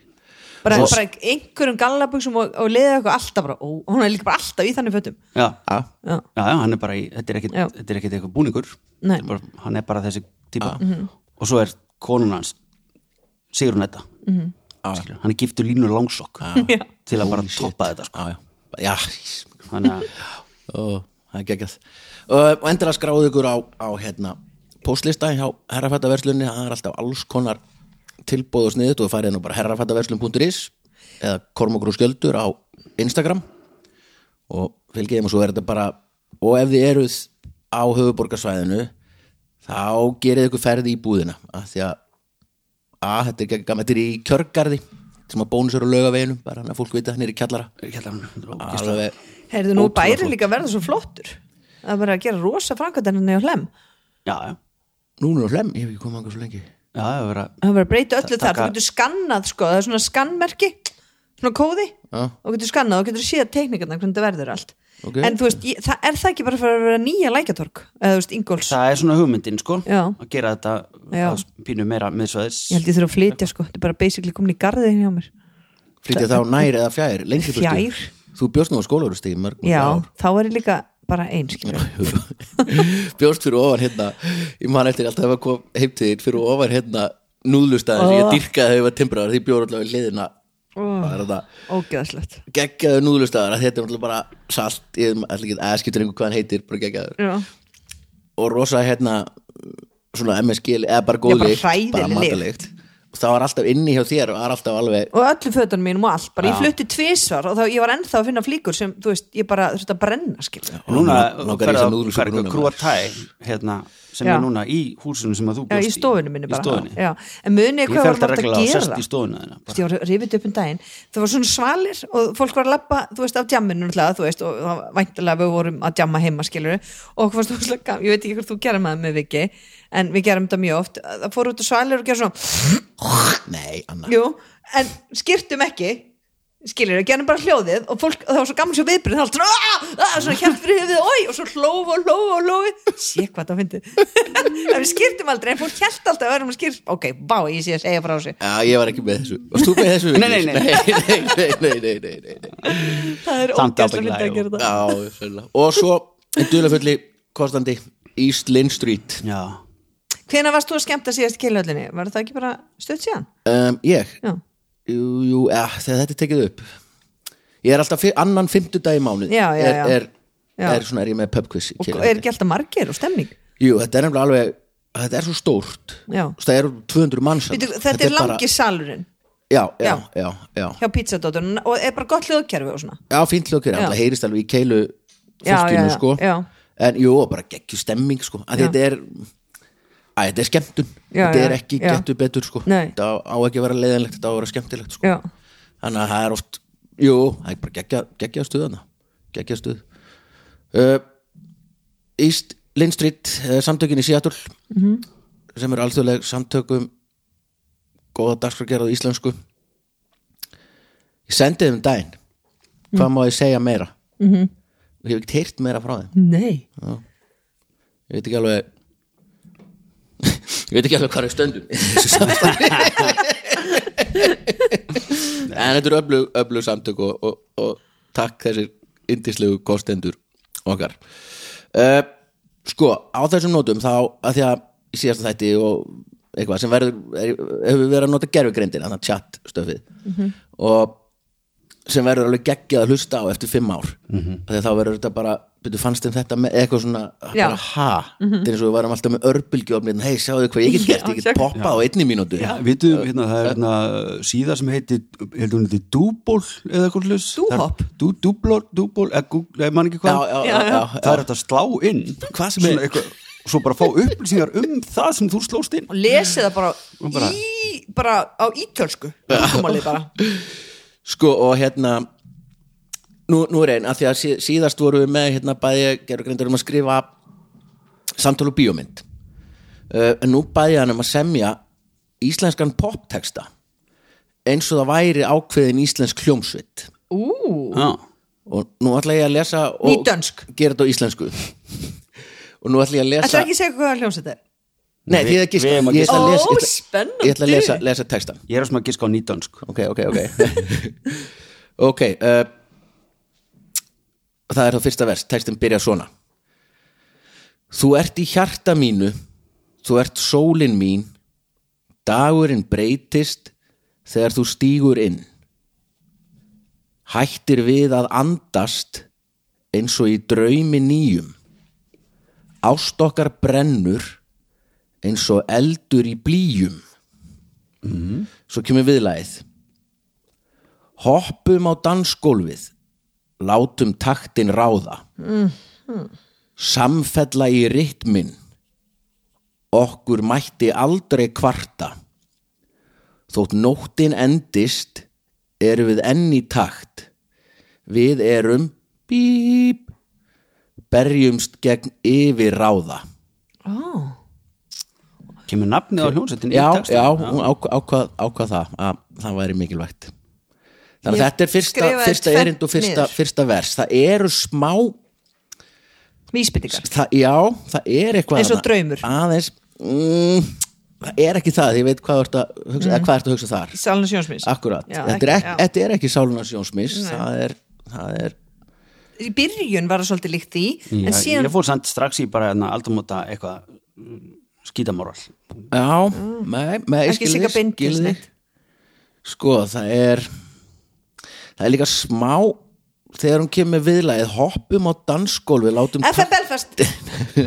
bara, Og- bara einhverjum gallabuxum og, og liða eitthvað alltaf bara, ó, hún er líka bara alltaf í þannig fötum. Já, Já, já, já, hann er bara í þetta er ekkit, Já. þetta er ekkit eitthvað búningur. Þetta er bara, hann er bara þessi típa. Og svo er konun hans Sigrun Edda. Mhm. Skilur, hann er giftur línur langsokk til að bara toppa þetta sko. já, þannig að það er geggjað. Og, og endilega skráðu ykkur á, á hérna, póstlista hjá herrafættaverslunni það er alltaf alls konar tilbóð og sniðut og farið nú bara herrafættaverslun.is eða kormokur og skjöldur á Instagram. Og fylgið þeim og svo er þetta bara og ef þið eruð á höfuborgarsvæðinu þá gerið ykkur ferði í búðina. Af því að að þetta er geggjað, þetta er í kjörgarði sem að bónus eru á laugaveginum bara hann að fólk vita hann er í kjallara. Alveg heyrðu nú bæri líka verða svo flottur. Það er bara að gera rosa framkvæmdana á hlem já, já, Núna er hlem, ég hef ekki komið anga svo lengi það vera það er bara að breyta öllu þar, þú getur skannað sko, það er svona skannmerki svona kóði. Og getur skannað og getur séð teknikarna hvernig það verður allt. Ok. en þú veist, ég, það, er það ekki bara fyrir að vera nýja lækjatork eða þú veist, Ingóls það er svona hugmyndin sko Já. að gera þetta að pínu meira miðsvæðis. Ég held ég þurfa að flytja sko, þetta er bara basically komin í garðin hjá mér. Flytja þá nær eða fjær, Fjær. Þú bjóst nú á skólarustíð þá er ég líka bara einn skilur Bjóst fyrir ofan hérna Ég man eftir alltaf að kom heim til þín fyrir ofan hérna núðlustæðin sem ég Oh. dyrkaði ég var timbraðar því bjóður alltaf er þetta ógeðslegt. geggjaður núðlustæðar þetta er alltaf bara salt ég ætla ekki að skipta einhver hvað hann heitir bara geggjaður. Og rosa hérna svona MSG eða bara Já, góð bara lykt, það var alltaf inni hjá þér og það var alltaf alveg og öllu fötunum mínum og allt, bara ég flutti tvisvar og þá ég var ennþá að finna flíkur sem, þú veist, ég bara þurfti að brenna skilja Og núna langar í ferð þessa að núðlusúpu ferð núna, að krúa tæ hérna, sem Já. er núna í húsinu sem að þú Já, bjóst í. stofunum minni í bara. stofunni. Já. En munið Ég hvað alltaf alltaf að gera? í var rifið upp um daginn. Það var svona svalir og fólk var að lappa þú veist, af djamminu náttúrulega, þú veist, og það var væntalega við vorum að djamma heima, skilur og ég veit ekki hvort þú gerum það með Viki en við gerum þetta mjög oft. Það fór út á svalir og gerum svona nei, Anna. Jú, en skýrtum ekki. Skilur, gerum bara hljóðið og fólk, það var svo gaman svo viðbrið, það var svona, svona hjælt fyrir höfuðið, oi, og svo hlóf og hlóf og hlóf sé hvað það fyndi en við skýrtum aldrei, en fólk hjælt alltaf að verðum að skýrt, ok, bá, ég sé að segja frá sig Já, ég var ekki með þessu. Varst þú með þessu? Nei, nei, nei. nei, nei, nei, nei, nei, nei, nei. það er fyndi að gera það. Já, Og svo, en dulafulli kostandi East Lynn Street. Já, Hvenær varst þú að skemmta síðast í keilhöllinni? Var það ekki bara stutt síðan? um, Ég? Já. Jú, jú, ja, þegar þetta er tekið upp Ég er alltaf fi annan fimmtudag í mánuð Já, já, er, já. er, Já. er, svona, er ég með pubquiz í Og Keilhöllinni. er ekki alltaf margir og stemning? Jú, þetta er nefnilega alveg Þetta er svo stórt Já. Það eru 200 manns þarna. Þetta, er bara- langi salurinn Já, já, Já. já, já hjá pizzadótturinn og er bara gott hljóðkerfi og svona Já, fínt hljókir, Já. alltaf heyrist alveg í keilu fólkinu, já, já, sko já. En jú, bara geggju stemming, sko að Já. þetta er að þetta er skemmtun, Já, þetta er ekki já. gettu betur, sko Nei. þetta á, ekki að vera leiðanlegt, þetta á að vera skemmtilegt, sko þannig að það er oft, jú, það er bara geggja, geggja stuðana, geggja stuð uh, East Lynn Street, uh, samtökin í Seattle Mhm. sem eru alþjóðleg samtökum góða dagskrargerð á íslensku ég sendi þeim daginn Mm. hvað má ég segja meira Mhm. -hmm. og ég hef ekki heyrt meira frá þeim nei ég veit ekki alveg ég veit ekki alveg hvað er stöndum. En þetta eru öflug, öflug samtök og, og, og takk þessir indislegu kostendur okkar. Uh, sko, á þessum nótum þá að því að í síðasta þætti og eitthvað sem verður er, hefur verið að nota gerfugreindina, þannig að chat stöfið og sem verður alveg geggjað að hlusta á eftir fimm ár. Mm -hmm. þá verður þetta bara byrju, fannst þeim þetta með eitthvað svona Já. bara ha, þetta er eins og við varum alltaf með örbylgjófnin, hei sjáðu hvað ég get gert ég get poppað á einni mínútu. Hérna, það er hérna síða sem heitir, heldur hún heitir Dúból eða eitthvað hlutis Dúhopp? Dú, Dúblor, Dúból, eða mann ekki hvað. Það er þetta að slá inn Hvað sem er- eitthvað, Svo bara fá upplýsingar um það sem þú slóst inn. Og lesið það bara, bara- í bara á bara. Sko og hérna nú, nú er einn, að því að sí, síðast voru við með hérna bæði gerur greindur um að skrifa samtal og bíómynd. Uh, en nú bæði hann um að semja íslenskan popteksta eins og það væri ákveðin íslensk hljómsveit. Ú, Já, og nú ætla ég að lesa og gera þetta á íslensku. Og nú ætla ég að lesa ætlar ekki að segja hvað hljómsveit er? nei, því að giska við eigum að ég ætla að lesa, Ó, ég ætla, spennandi. ég ætla að lesa, lesa textan ég er að sem að giska á nýdönsk. Ok, ok, ok. Ok uh, það er þá fyrsta vers textin byrja svona. Þú ert í hjarta mínu þú ert sólin mín dagurinn breytist þegar þú stígur inn. Hættir við að andast eins og í draumi nýjum. Ást okkar brennur eins og eldur í blíjum svo kemur viðlagið. Hoppum á dansgólfið látum taktin ráða. Samfella í rytmin okkur mætti aldrei kvarta. Þótt nóttin endist erum við enn í takt. Við erum bíp berjumst gegn yfir ráða Kemur nafnið á hljónsettin í já, já, ákvað, ákvað það að það væri mikilvægt þannig að þetta er fyrsta, fyrsta erind og fyrsta, fyrsta vers það eru smá Vísbyttingar það, já, það er eitthvað Eins og draumur. aðeins mm, það er ekki það, ég veit hvað þú ert að hugsa, mm. hvað ert að hugsa þar akkurat, Já, þetta, er ekki- er Jónsmis Nei. það er, það er Í byrjun var það svolítið líkt því Já, En síðan Ég fór samt strax í bara hérna, aldamóta eitthvað mm, skítamóral já, með, með Mm. Bindils neitt. sko, það er það er líka smá þegar hún kemur með viðlagið hoppum á dansgólfi, látum FM Belfast.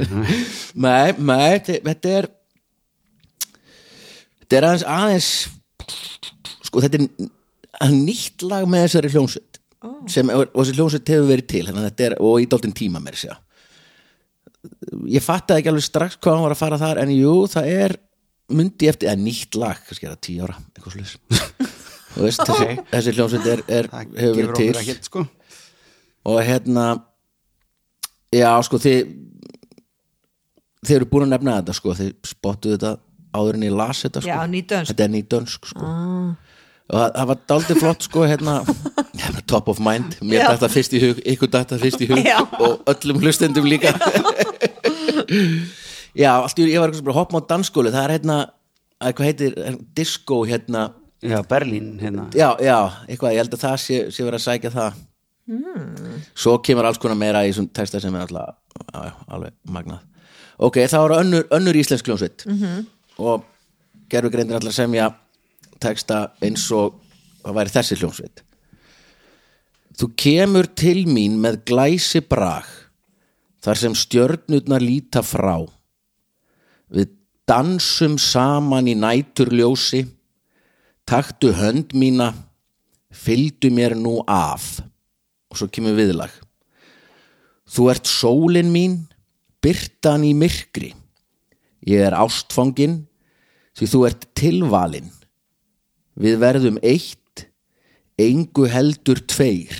Nei, nei, þe- þetta er þetta er aðeins aðeins sko þetta er nýtt lag með þessari hljónsveit sem, og þessi hljónsveit hefur verið til er, og í dálítinn tíma mér sér ég fattaði ekki alveg strax hvað hann var að fara þar en jú, það er myndi eftir, eða nýtt lag kannski er það tíu ára, eitthvað sluðis veist, þessi, þessi hljónsveit er, er, hefur verið til. ekkert sko. Og hérna já sko þið þið eru búin að nefna þetta sko. Þið spottuðu þetta áður en ég las þetta sko. Já, nýdönsk. þetta er nýdönsk sko. Ah. og það, það var daldið flott sko hérna. Top of mind, mér Já. dætt það fyrst í hug ykkur dætt það fyrst í hug Já. og öllum hlustendum líka. Já, allt í ég var eitthvað hoppa á dansskóli, það er hérna að hvað heitir, disco hérna já, Berlín hérna. Já, já, eitthvað, ég held að það sé, sé verið að sækja það. Svo kemur alls konar meira í þessum texta sem er alltaf já, alveg magnað. Ok, það var önnur, önnur íslensk hljómsveit. -hmm. og gerðu greindir allar semja texta eins og það væri þessi hljómsveit. Þú kemur til mín með glæsi brag þar sem stjörnurnar líta frá. Við dansum saman í næturljósi taktu hönd mína fylgdu mér nú af. Og svo kemur viðlag. Þú ert sólin mín byrtan í myrkri. Ég er ástfangin því þú ert tilvalin við verðum eitt engu heldur tveir.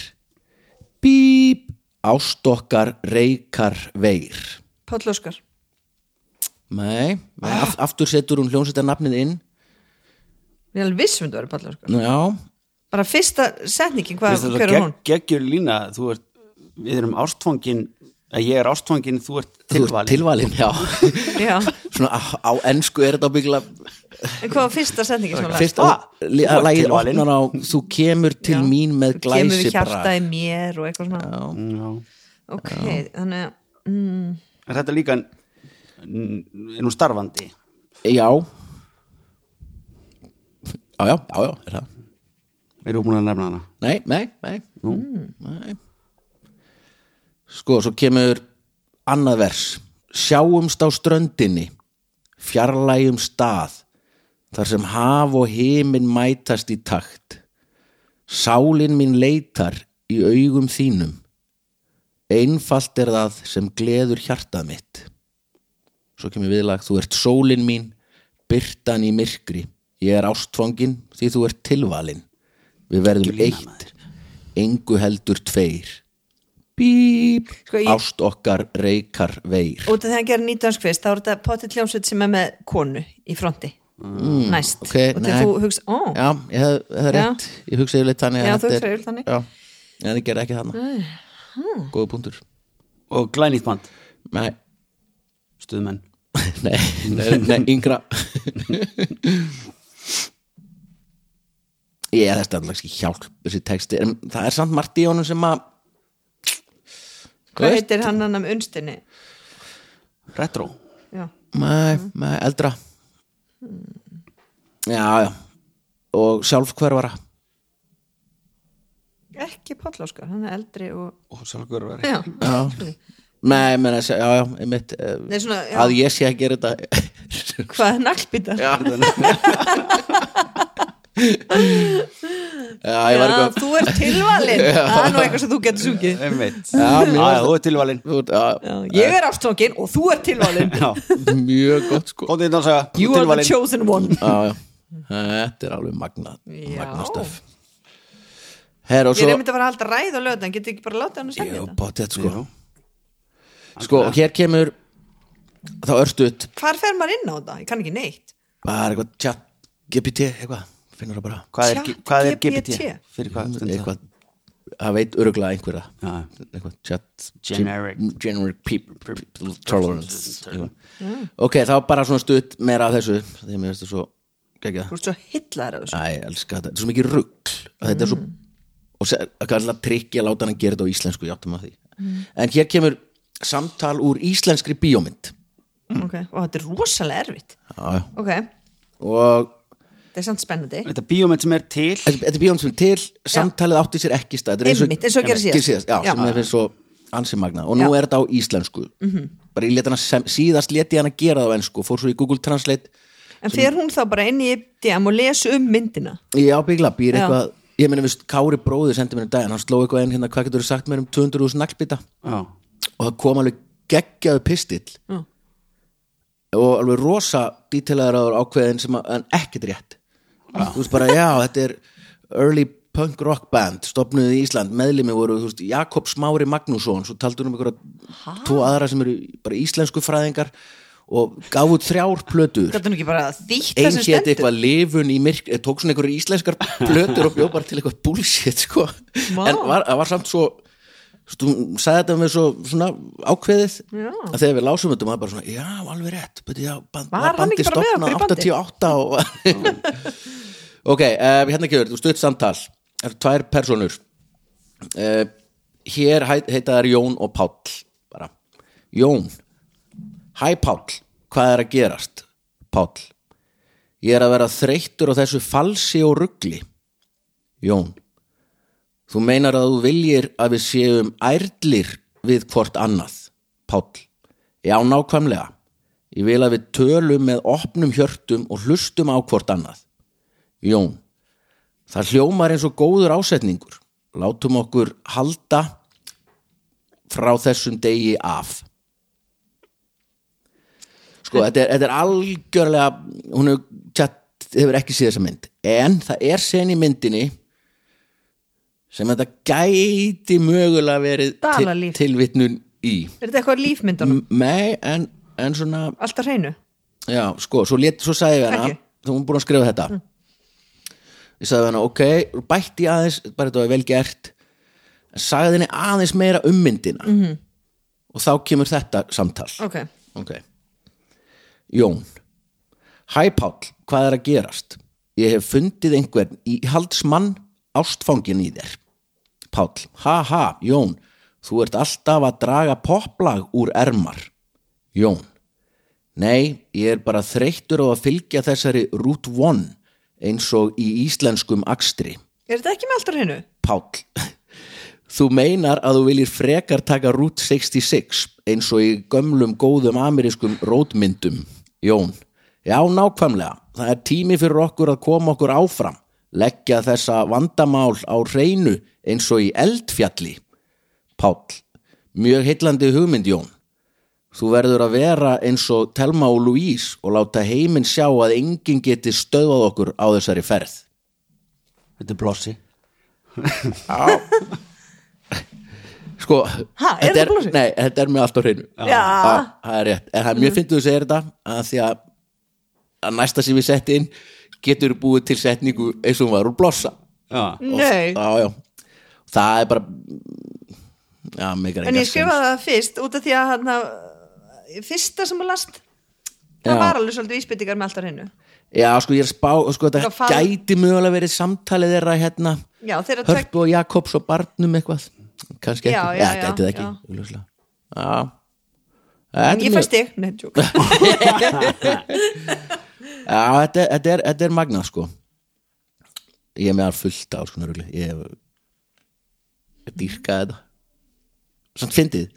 Bíp ástokkar reykar veir. Páll Óskar. Nei, af, aftur setur hún hljónsetta nafnið inn Ég er alveg viss um þetta verið Páll Óskar. Já, Bara fyrsta setningin, hvað, Veistu, hver er hún? gegg- geggjur lína þú ert, við erum ástfangin að ég er ástfangin, þú ert tilvalin. tilvalin já. Já, svona á, á ensku er þetta byggla en hvað var fyrsta setningin sem hún fyrst Ah, að lagið tilvalin. opnar á þú kemur til Já. mín með Kemur við glæsi hjartaði mér og eitthvað svona. Já. Ok, þannig að mm, er þetta líka er nú starfandi? Já já, já, já, já, er það. Erum búin að nefna hana? Nei, nei, nei, nei. sko, svo kemur annað vers. Sjáumst á ströndinni fjarlægum stað þar sem haf og himin mætast í takt. Sálin mín leitar í augum þínum. Einfalt er það sem gleður hjartað mitt. Svo kemur viðlag þú ert sólin mín byrtan í myrkri ég er ástfangin því þú ert tilvalin við verðum eitt engu heldur tveir. Bíp. Sko, ég- ást okkar reykar veir. Út af þegar hann gerir nýtönsk fyrst þá er þetta potið hljómsveit sem er með konu í fronti. Næst. ok, og þegar þú hugsa, ó, já, ég hef, hef Já. rétt. Ég hugsaði leitt þannig Já, þú er- hugsaðir þannig. já, en ég gerði ekki þannig góða punktur. Og glænýtt band, nei, stuðmenn. Nei, nei, nei yngra ég er þetta alltaf ekki hjálp þessi texti, en það er samt margt í honum sem að hvað heitir hann hann um unstinni? Retro. Já, Nei, nei, eldra. Já, já. Og sjálfhverfara. Ekki Páll Óskar, hann er eldri og og sjálfur veri já, Já, nei, menn að segja, já, já, einmitt eh, Nei, svona, já. Að ég sé að gera þetta hvað naglbítar Já Já, ég var Já, eitthvað þú ert tilvalin það er nú eitthvað sem þú getur sungið. Einmitt. Já, Já, mjög, já, þú er tilvalin þú ert- já, ég er ástfangin og þú ert tilvalin Já, mjög gott sko. Góðið þetta að segja you are the chosen one. Já, já. Þetta er alveg magna, Já. magna stöf Herra og ég svo er einmitt að fara að halda ræð og lögðan getur ekki bara láta hann að segja Jú, þetta? potið sko. Já. Sko, og hér kemur þá örstuðt hvar fer maður inn á þetta, ég kann ekki neitt. Það er eitthvað chat GPT eitthvað, finnur það bara. Hvað er, Chat hvað er GPT? GPT? Fyrir hvað stund það? eitthvað, það veit öruglega einhverja. Já. eitthvað chat Generic. generic people, people tolerance eitthvað. ok, þá bara svona stutt meira af þessu þegar mér finnst það svo geggjað. Þú ert svo hillaður af þessu. Æ, ég elska þetta, þetta er svo mikið rugl. Að þetta er svo og se- að kalla trikki að láta hann að gera þetta á íslensku játtum að því. En hér kemur samtal úr íslenskri bíómynd. Ok, og þetta er rosalega erfitt. Já, ok, og þetta er samt spennandi. Þetta bíómynd sem er til. Þetta þetta er bíómynd sem er til. Samtalið átti sér ekki stað. Þetta er Einmitt, eins og gera síðast. Gerði síðast. Já, Já. sem er fyrir svo ansi magna og nú Já. Mhm. er þetta á íslensku. Bara ég lét hana sem, síðast lét ég hana gera það á ensku fór svo í Google Translate. En fer hún þá bara inn í DM og les um myndina? Ég ábyggla, býr Já. eitthvað Ég meina, viðst, Kári bróðir sendi mér um daginn Hann sló eitthvað inn hérna, hvað getur þú sagt mér um 200.000 naglbita Já, Og það kom alveg geggjaðu pistill Já. Og alveg rosa dítelaður á ákveðin sem að, en ekkert rétt. Þú veist bara, já, þetta er early punk rock band stopnuð í Ísland, meðlimi voru veist, Jakob Smári Magnússon, svo taldur um einhverja tvo aðra sem eru bara íslensku fræðingar og gaf út þrjár plötur. Þetta er nú ekki bara þýtt ein það sem hétt eitthvað lifun í myrk eh, tók svona einhverju íslenskar plötur og bjóð bara til eitthvað bullshit sko. En var, það var samt svo þú sagði þetta með svo svona ákveðið Já. að þegar við lásum þetta maður bara svona, já, alveg rétt Beti, já, band, Var bandi? 88 og... ok, uh, hérna kjör, þú stutt samtal það eru tvær personur uh, hér heit, heita þær Jón og Páll bara, Jón Hæ Páll, hvað er að gerast? Páll, ég er að vera þreyttur á þessu falsi og ruggli. Jón, þú meinar að þú viljir að við séum ærlir við hvort annað. Páll, já nákvæmlega. Ég vil að við tölum með opnum hjörtum og hlustum á hvort annað. Jón, það hljómar eins og góður ásetningur. Látum okkur halda frá þessum degi af. sko, þetta er, þetta er algjörlega hún hefur, tjatt, hefur ekki séð þessa mynd en það er sen í myndinni sem þetta gæti mögulega verið til, Dalalíf. tilvitnun í Er þetta eitthvað lífmyndunum? Nei, en, en svona Alltaf hreinu? já, sko, svo, lét, svo sagði ég hana þú hún búin að skrifa þetta ég sagði við hana, ok, bætti aðeins bara þetta var vel gert en sagði henni aðeins meira um myndina -hmm. og þá kemur þetta samtal Ok, Ok Jón Hæ Páll, hvað er að gerast? Ég hef fundið einhvern í haldsmann ástfangin í þér. Páll, ha ha, Jón Þú ert alltaf að draga poplag úr ermar. Jón Nei, ég er bara þreyttur á að fylgja þessari Route 1 eins og í íslenskum akstri. Er þetta ekki með alltaf hreinu? Páll Þú meinar að þú viljir frekar taka Route 66 eins og í gömlum góðum amerískum rótmyndum. Jón Já, nákvæmlega, það er tími fyrir okkur að koma okkur áfram leggja þessa vandamál á hreinu eins og í eldfjalli. Páll Mjög heillandi hugmynd Jón. Þú verður að vera eins og Telma og Louise og láta heiminn sjá að enginn geti stöðvað okkur á þessari ferð. Þetta er blossi. Sko, Ha, er þetta blóðsig? Nei, þetta er með allt á hreinu. Já. það er rétt, en það er mjög fyndið að segja þetta að því að, að næsta sem við setti inn getur búið til setningu eins og hún var úr blossa. Já, Nei, já, það er bara já, en ég skrifaði það fyrst út af því að hann fyrsta sem að last það Já. var alveg svolítið vísbyttingar með alltaf hreinu. Já, sko, ég er spá, sko, þetta Það fal- gæti mögulega verið samtalið þeirra hérna, Já, þeirra tvekk Hörpu og Jakobs og barnum eitthvað, kannski Já, ekki. já, já, já, gæti það ekki, já. já. Ég fæst þig, nei, tjók Já, þetta, þetta, er, þetta er magnað sko. Ég er með að fullta á svona rugli. Ég hef ég dýrka þetta. Samt fyndið.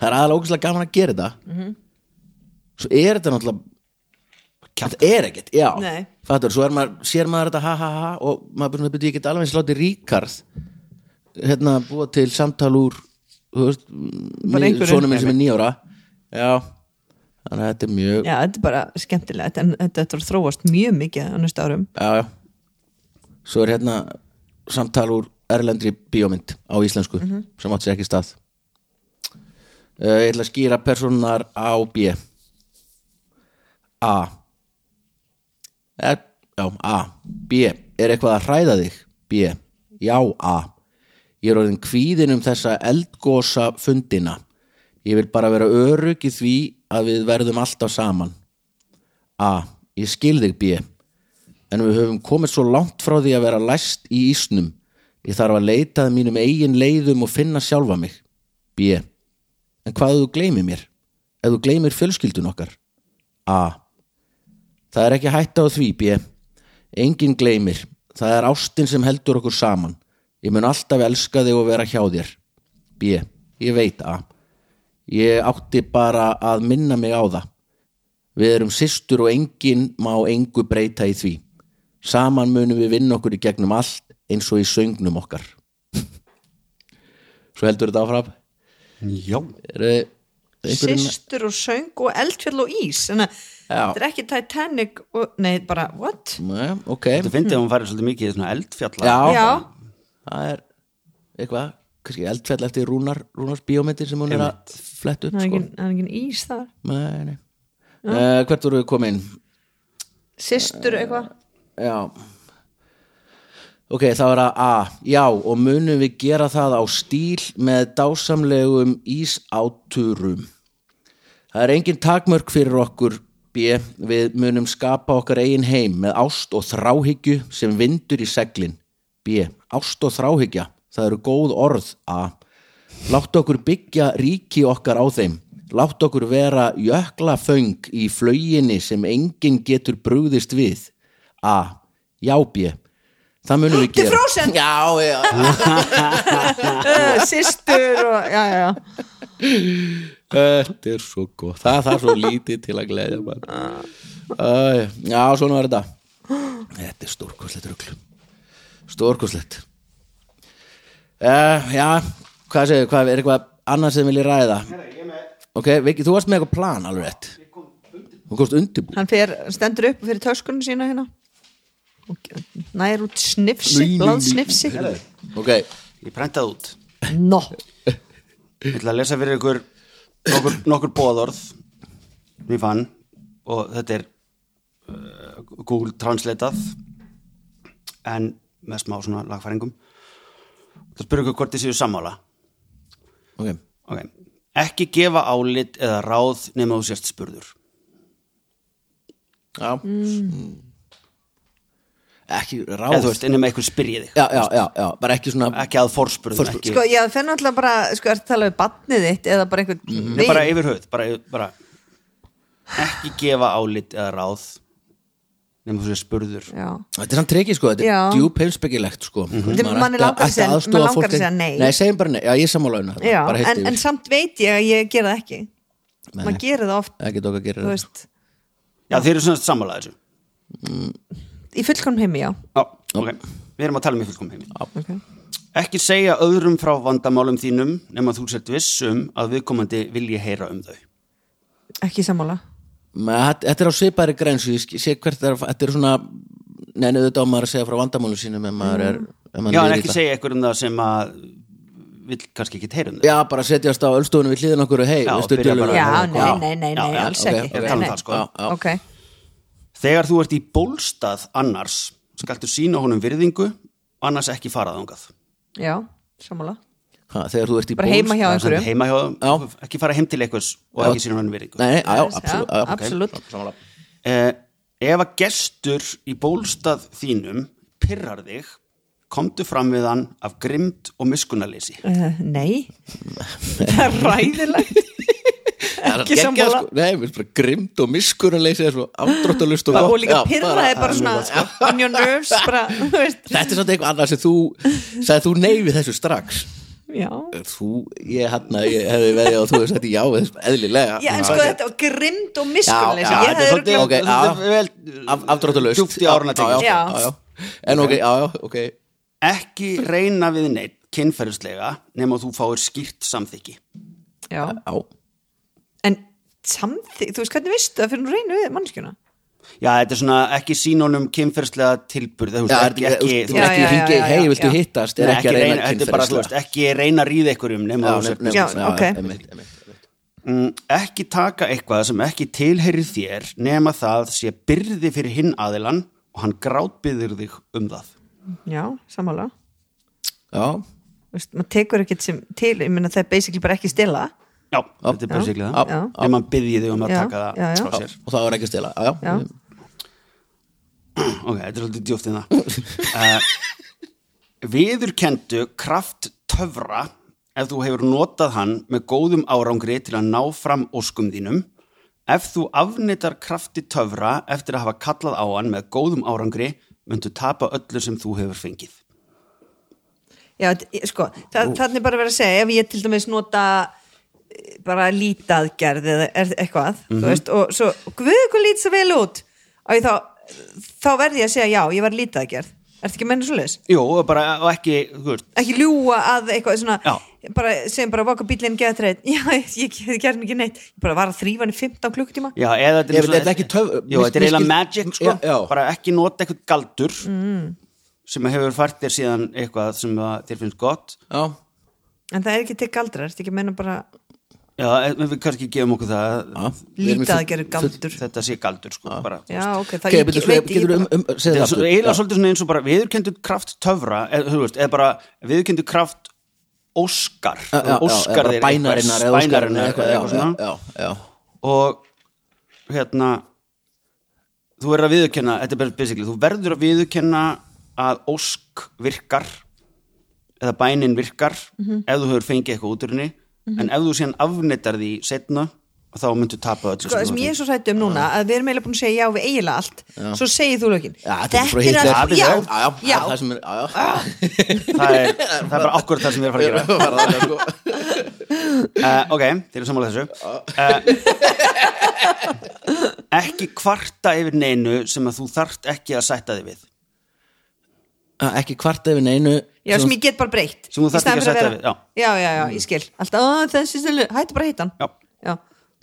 Það er aðalega ógæslega gaman að gera þetta. Mhm. Svo er þetta náttúrulega Þetta er ekkert, já. Nei. Fattur, svo er maður, sér maður þetta ha ha ha Og maður bara byrja, ég get alveg eins láti Ríkard Hérna búa til samtal úr Þú veist Bara einhverju. Svona minn sem er nýjára Já Þannig að þetta er mjög Já, þetta er bara skemmtilegt en þetta er þróast mjög mikið á næstu árum. Já, já. svo er hérna samtal úr erlendri bíómynd á íslensku sem átt sér ekki stað. Uh, ég ætla að skýra personar á B. A. Er, já, A. B, er eitthvað að hræða þig? B, já, A. Ég er orðin kvíðin um þessa eldgósa fundina ég vil bara vera örugg í því að við verðum alltaf saman A, ég skil þig B en við höfum komið svo langt frá því að vera læst í ísnum ég þarf að leita að mínum eigin leiðum og finna sjálfa mig B. En hvað þú gleymir mér? Ef þú gleymir fjölskyldun okkar? A. Það er ekki hætta á því, B. Engin gleymir. Það er ástin sem heldur okkur saman. Ég mun alltaf elska þig og vera hjá þér. B. Ég veit A. Ég átti bara að minna mig á það. Við erum systur og enginn má engu breyta í því. Saman munum við vinna okkur í gegnum allt eins og í söngnum okkar. Svo heldur þetta áfram. Já, einhverjum... Systur og söng og eldfjall og ís Þannig að þetta er ekki Titanic og, Nei, bara, what? Nei, ok. þetta finnst að hún færi svolítið mikið í svona eldfjalla Já, Já, það er eitthvað, kannski eldfell eftir Rúnar, Rúnars bíómyndir sem hún er að fletta upp, það er sko. engin, það er engin ís þar. Nei, nei. Uh, hvert voru við komin? Systur eitthvað. Já. Ok, það var að A. Já, og munum við gera það á stíl með dásamlegum ísáturum. Það er engin takmörk fyrir okkur B, við munum skapa okkar eigin heim með ást og þráhyggju sem vindur í seglin. B, ást og þráhyggja það eru góð orð A. Láttu okkur byggja ríki okkar á þeim. Láttu okkur vera jöklaföng í flauginni sem enginn getur brugðist við. A. Já, B. Það munum við gera. Frozen. Já, já. Uh, Systur og, já, já, Þetta er svo gott. Það þarf svo lítið til að Æ, Já, svona var þetta. Þetta er stórkoslegt rugl. Stórkoslegt uh, Já, hvað segir, hvað er eitthvað annað sem vilja ræða? Ok, Viki, þú varst með eitthvað plan alveg rétt. Þú komst undirbú Hann fer, stendur upp fyrir töskunum sína hérna. Og nær út snifsi, blað snifsi. Ok, Ég prentaði út. Nó, Ég ætla að lesa fyrir ykkur nokkur, nokkur bóðorð ég fann. Og þetta er uh, Google Translateað en með smá svona lagfæringum Það spyrir ykkur hvort þið séu sammála. Ok. Okay. Ekki gefa álit eða ráð nema þú sérst spurður. Já. Mm. Ekki ráð. Eða þú veist, nema eitthvað spyrja þig Já, já, já, já, bara ekki svona ekki að Forspurn. ekki, sko, já, það fennar alltaf bara sko, er það talað við batnið þitt eða bara einhvern Nei, vin? bara yfir höfuð bara, bara. Ekki gefa álit eða ráð nema þú sérst spurður. Já, Þetta er samt treki sko, þetta Já. er djúp heimspekilegt sko. Þetta- Maður manni ætti- langar að segja- mann nei. Nei, segjum bara nei, já ég er sammála um það. Já bara heilt en, en samt veit ég að ég gera það ekki. Maður gerir það oft. Ekki tók að gera það. Já, þeir eru svona sammála þessu. Í fullkomn heimi, já. Já, ok, við erum að tala um í fullkom heimi. Okay. Ekki segja öðrum frá vandamálum þínum nema þú sért viss um að viðkomandi vilji heyra um þau. Ekki sammála þetta- er á svipari grensu Ég sé hvert er, þetta er svona Neinu auðvitað á maður að segja frá vandamálu sínum ef maður er ef maður Já, en ekki segja eitthvað um það sem að vill kannski ekki heyra um þau. Já, bara setjast á ölstofunum við hliðin okkur og hei, dulur- bara- já, Já, nei, nei, nei, nei, alls ekki um sko. Þegar þú ert í bólstað annars skaltu sína honum virðingu annars ekki fara þangað. Já, sammála Ha, Þegar þú ert í bara bólst- heima hjá er Já. ekki fara heim til einhvers og Já. ekki já, já, Já, absolutt. Eh, Ef að gestur í bólstað þínum pirrar þig komdu fram við hann af grimd og miskunnaleysi uh, nei. Það er ræðilegt Það er ekki sammála. sko. Grimt og þessu afdráttalust og og líka Já, pyrra er bara svona Já. on your nerves bara, Þetta er svona eitthvað annað sem þú sagði þú nei við þessu strax já, Þú, ég hann ég hefði veðið og þú hefði sagt já eðlilega. Já en sko þetta var grimd og miskunnleysi Já, þetta er já. þetta er vel- Af, já. En ok, já, já, ok. Ekki reyna við neitt kynferðislega nema þú fáir skýrt samþykki. Já, Já, en samþig, þú veist hvernig veistu það fyrir nú reynu við mannskjuna Já, þetta er svona ekki sín honum kynferðislega tilburð þú veist, ekki, ekki, ekki, ekki, þú Já, ekki hringi, hei, viltu hittast? Er ekki að reyna þetta er bara, þú veist, ekki reyna að ríða einhverjum nema Já, þú nefnum, Já, já, ok. Mm, ekki taka eitthvað sem ekki tilheyrir þér nema það sé byrði fyrir hinn aðilan og hann grátbyður þig um það. Já, sammála. Já, Þú veist, maður tekur ekkert sem til ég meina það er basically bara ekki stila Já, þetta er basically Já. það. Ef mann byrði þig um að Já, taka það já, já. frá sér. Og það var ekki að stela. Já, Já. já, Ok, þetta er svolítið djúft í það uh, Viðurkendu kraft töfra ef þú hefur notað hann með góðum árangri til að ná fram óskum þínum. Ef þú afnittar krafti töfra eftir að hafa kallað á hann með góðum árangri myndu tapa öllu sem þú hefur fengið. Já, sko, það, þannig bara verið að segja ef ég til dæmis nota bara lítaðgerð eða er eitthvað Mhm. þú veist, og svo, guð, hvað lít svo vel út og ég þá, þá verði ég að segja já, ég var lítaðgerð ertu ekki að menna svo leis? jú, og bara, og ekki, þú veist ekki ljúga að eitthvað svona Já. bara, sem bara vaka bílinn geða treyt já, ég, gerði ekki neitt ég bara var að þrýfa hann í 15 klukkutíma Já, eða þetta er, þetta er ekki töf- Jú, þetta er eiginlega magic, sko Já, já. Bara ekki nota eitthvað galdur mm. sem hefur fært þér síðan eitthvað sem þér finnst gott Já, en það er ekki til galdra, ertu ekki að menna bara Já, en við kannski gefum okkur það. Lítið að gera galdur. Þetta sé galdur, sko bara, já, ok, það Ok, ég, betur, veit getur ég um, um, er það aftur. eiginlega svolítið svona eins og bara viðurkendur kraft töfra eða, veist, eða bara viðurkendur kraft óskar. Óskar bara bænarinnar eða óskarinnar bænarinnar eitthvað, eða já, eitthvað svona. og hérna þú verður að viðurkenna þetta er bara basically, þú verður að viðurkenna að ósk virkar eða bænin virkar Mhm. ef þú hefur fengið eitthvað út úr henni en ef þú síðan afnettar því setna þá myndu tapa öllu sko, það sem ég er svo hrætt um núna að við erum eiginlega búin að segja já við eiginlega allt. Svo segið þú lögin. Já, þetta er að- já. Já, já, já, það sem er Já, já. Það er, það er bara okkur það sem við erum að fara að gera. Bara það, sko. uh, ok, þeir eru sammála þessu. Uh, ekki kvarta yfir neinu sem að þú þarft ekki að sætta þig við. Ah, Ekki kvarta yfir neinu já, sem ég get bara breytt. Sem þú staðinn ekki að vera- við, já, já, já, ég skil. Alltaf, "Ó, þessi stilu, hættu bara að hitta hann. Já, já,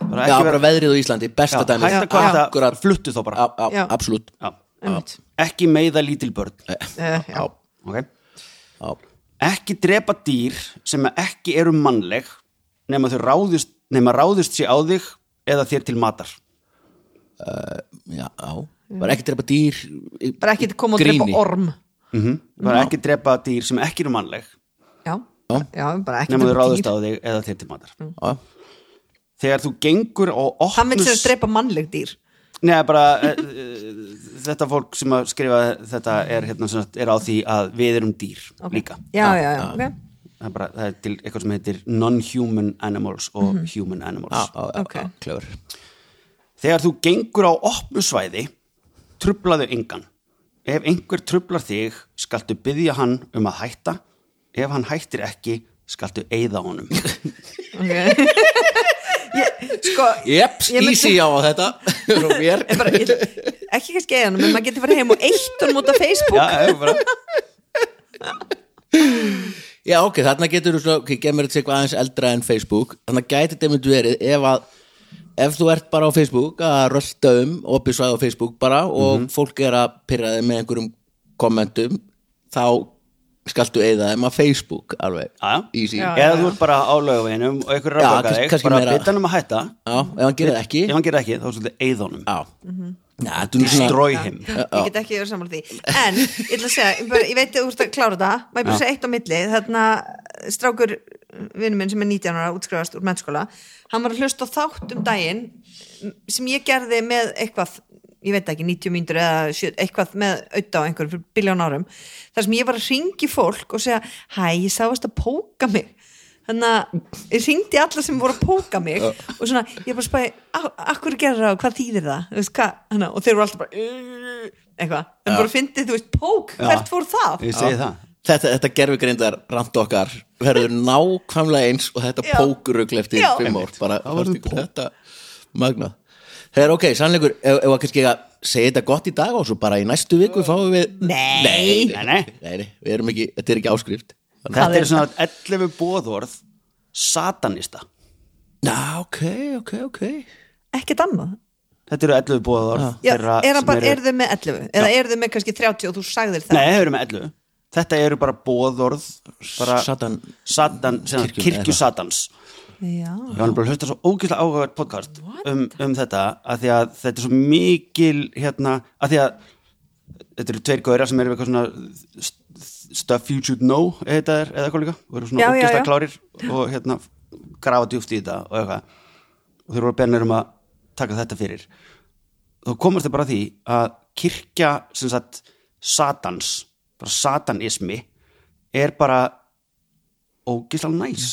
bara Já, ekki bara veðrið á Íslandi, besta Já, dæmi hægt að kvarta, fluttu þá bara. Já, já, Já. absolutt. Já. ekki meiða lítil börn. Uh, já, okay. Já, ekki drepa dýr sem ekki eru mannleg nema þau ráðist nema ráðist sé á þig eða þér til matar. Já, já. Bara ekki drepa dýr bara ekki koma og drepa orm mm bara ekki drepa dýr sem ekki eru mannleg. Já, Já. já, bara ekki drepa ráðist dýr. á þig eða þér til matar. Já, þegar þú gengur á hann vil opnus sér drepa mannleg dýr. Nei, bara uh, uh, þetta fólk sem að skrifa þetta er, hérna, sem sagt, er á því að við erum dýr líka. Já, já, já, ok. Það er, bara, það er til eitthvað sem heitir non-human animals og human animals. Já, já, Ok. já, klöfur þegar þú gengur á opnu svæði trublaðu engan ef einhver trublar þig skaltu byggja hann um að hætta. Ef hann hættir ekki skaltu eyða honum. Ok. ég, sko Jeps, easy á þetta bara, ég, ekki kannski eða en maður getur farið heim og eitt honum út á Facebook. Já, ég bara, Já, ok, þarna getur þú svo, ok, gemur þetta eitthvað aðeins eldra en Facebook. Þannig gæti þetta mynd verið ef að Ef þú ert bara á Facebook að rölda um opið svæði á Facebook bara og fólk er að pyrra þig með einhverjum kommentum þá skaltu eyða þeim að Facebook alveg, Já, já. easy. Já, Já, eða þú ert bara á laugaveginum og einhver er Já, að kannski- þig bara meira- bytta hann um að hætta. Ef hann gerir það ekki. Ef hann gerir ekki, þá er svolítið eyða honum. Já, Já þetta er nú svona destroy him. Ég get ekki verið saman því. En ég ætla að segja, ég, veit að þú ert að klára þetta. Maður bara Já. segja eitt á milli? Þarna strákur vinnur minn sem er 19 ára útskrifast úr mennskóla hann var að hlusta þátt um daginn sem ég gerði með eitthvað ég veit ekki, 90 mínútur eða 70, eitthvað með auðvitað á einhverjum fyrir biljón árum þar sem ég var að ringi fólk og segja hæ, ég sáast að póka mig. Þannig að ég ringdi alla sem voru að póka mig og svona, ég bara spæði akkur gerir það og hvað þýðir það? Veist, hvað, hana, og þeir eru alltaf bara eitthvað, en bara fyndið, þú veist, pók hvert fór það? ég segi það Þetta, þetta gerfugreindar rand okkar verður nákvæmlega eins og þetta pókurugl eftir fimm ár. Bara, þetta magnað. Þegar ok, sannleikur, ef, ef að kannski að segja þetta gott í dag og svo bara í næstu viku fáum við Nei. nei, Nei, nei. við erum ekki, þetta er ekki áskrift. Þetta er svona 11 bóðorð satanista. Já, ok, ok, ok. Ekkert annað. Þetta eru 11 bóðorð Já, þeirra er, eru þau með 11 eða eru þau með kannski 30 og þú sagðir það? Nei, þeir eru með 11 Þetta eru bara bóðorð bara Satan Satan, sem sagt, Kirkjunni, kirkju eða? satans. Já, Ég var bara að hlusta svo ógeðslega áhugavert podcast um, um þetta að því að þetta er svo mikil hérna, að því að þetta eru tveir gauðra sem eru eitthvað svona st- stuff you should know eða er, eitthvað líka, og eru svona ógeðslega klárir og hérna grafa djúft í þetta og eitthvað. Og þeir voru bennir um að taka þetta fyrir. Þá komast þau bara því að kirkja sem sagt satans, bara satanismi er bara ógeðslega næs.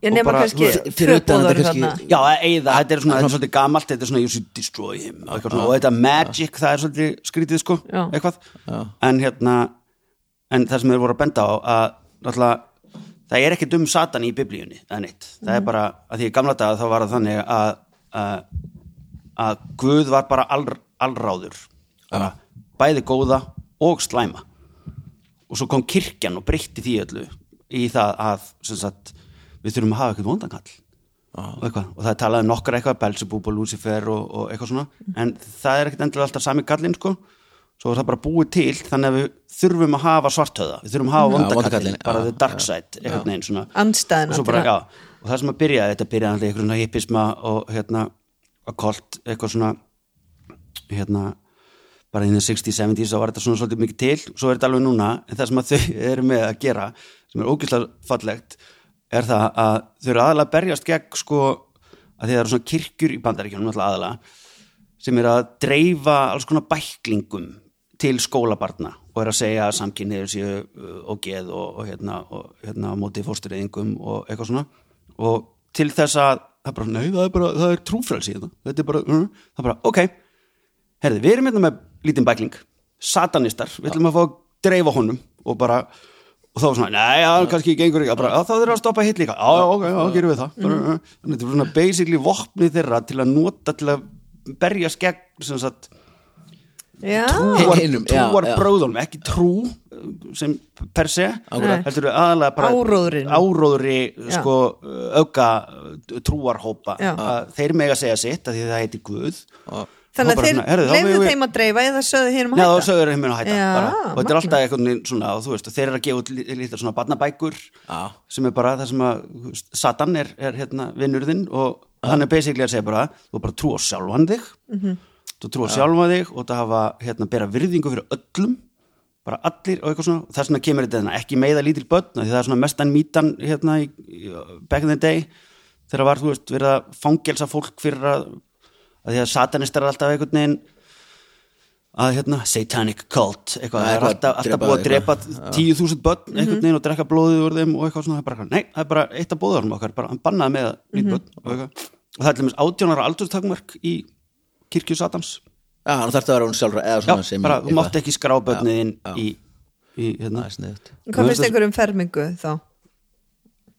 Ég Og nema bara, fyrir utan þetta kannski-. Já, að eyða, þetta er svona, þetta er svolítið gamalt þetta er svona, you should destroy him og, eitthvað svona, og þetta magic, það er svolítið skrítið sko, Já. eitthvað. En hérna, en það sem þeir voru að benda á að náttúrulega það er ekkert um Satan í biblíunni eða neitt, það er bara að því gamla daga þá var það þannig að að, að Guð var bara all, allráður bara bæði góða og slæma og svo kom kirkjan og breytti því öllu í það að sagt, við þurfum að hafa eitthvað vondankall og, eitthvað, og það er talað um nokkra eitthvað Belzebub og Lucifer og, og eitthvað svona. En það er ekkert endilega alltaf sami kallinn sko. Svo er það bara búið til þannig að við þurfum að hafa svartöða við þurfum að hafa vondakallin, bara the dark side einhvern veginn svona. Og, bara, já, og það sem að byrja þetta byrjaði eitthvað svona hippisma og hérna okkult, eitthvað svona hérna bara in the 60s, 70s þá var þetta svona svolítið mikið til. Svo er þetta alveg núna, en það sem að þau eru með að gera, sem er ógeðslega fallegt er það að þau eru aðalega að berjast gegn sko að það eru svona kirkjur í bandaríkjunum alltaf aðalega sem er að dreifa alls konar bæklingum til skólabarna og er að segja að samkynniður séu uh, og geð og, og hérna, og, hérna á móti fórstureyðingum og eitthvað svona. Og til þess að það bara, nei, það er bara, það er trúfrælsi í þetta þetta er bara, uh, það er bara, ok herði, við erum hérna með lítinn bækling satanistar, við ætlum að fá að dreifa honum og bara og þá var svona, nei, já, kannski gengur ekki. Bara, já, þá þurfum að stoppa hitt líka, já, ok, já, gerum við það. Bara, uh, þannig þetta er svona basically vopnið þeirra til að nota til að berja skegg sem sagt trúar, trúar já. bróðunum, ekki trú uh, sem per se heldur við aðalega bara Áróðurinn. áróðri sko, auka trúarhópa. Já. að þeir mega segja sitt að því það heiti Guð. Og bara að þeir við- þeim að dreifa eða sögðu um að hætta sögur þeir heiminn að hætta og þetta er alltaf einhvern veginn svona og veist, þeir eru að gefa út lí- lítið svona barnabækur Já. sem er bara það sem að Satan er, er hérna vinnurðinn og hann er basically að segja bara þú bara trú á sjálfan þig. Mhm. þú trú á sjálfan þig og það hafa hérna bera virðingu fyrir öllum bara allir og eitthvað svona. Og þess vegna kemur þetta hérna, ekki meiða lítil börn því það er svona mestan mítan hérna í, í, back in the day þegar var þú veist verið að fangelsa fólk fyrir að, að því að satanistar er alltaf einhvern veginn að hérna, satanic cult eitthvað, Já, það er alltaf, alltaf búið að drepa tíu þúsund börn einhvern veginn og drekka blóðið úr þeim og eitthvað svona, það er bara, nei, það er bara eitt af bóðarum okkar, bara hann bannaði með að lít börn og eitthvað, og það er til dæmis átjónara aldurstakmark í kirkju satans. Já, hann þarf það að vera hún sjálfra eða já, svona sem bara, þú mátt ekki skrá börniðin Já, já. í, í hérna, Hvað finnst einhver um fermingu þá?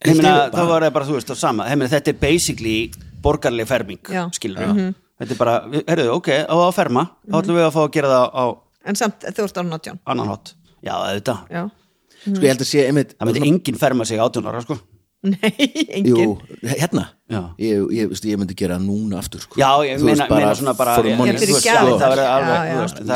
Skilur, það var það bara, þú veist, það sama. Heimina, þetta er basically borgarleg ferming Já. Mhm. skilur þetta er bara, heyrðu, ok, á að ferma þá ætlum við að fá að gera það á En samt, þú ert á nátján annan hátt. Já, auðvitað, Já, Sko ég held að sé einmitt það myndi enginn ferma sig átjón ára, sko. Nei, Jú, engin hérna. Já. ég, ég, ég myndi gera núna aftur sko. Já, ég meina, meina svona bara það,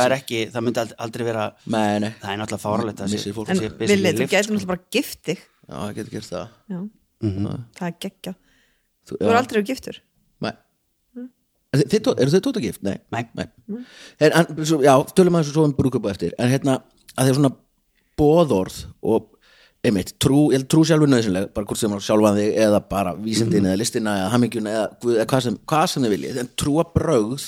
er ekki, það myndi ald- aldrei vera Nei, nei, það er náttúrulega fáralegt að. En sé basically Vili, þú gætir sko. náttúrulega bara gift þig. Já, það getur gert það. Já, Mhm. það er geggjað. Þú, er aldrei giftur Nei Er þið, þið, eru þið tóta gift? Nei, Nei. En, en, svo, Já, tölum aðeins svo um brúkup á eftir En hérna, að það er svona bóðorð og einmitt, trú, ég trú sjálfur nöðsynleg bara hvort sem á sjálfan þig eða bara vísindin eða listina eða hamingjuna eða, eða hvað, sem, hvað sem þið viljið en trúa brögð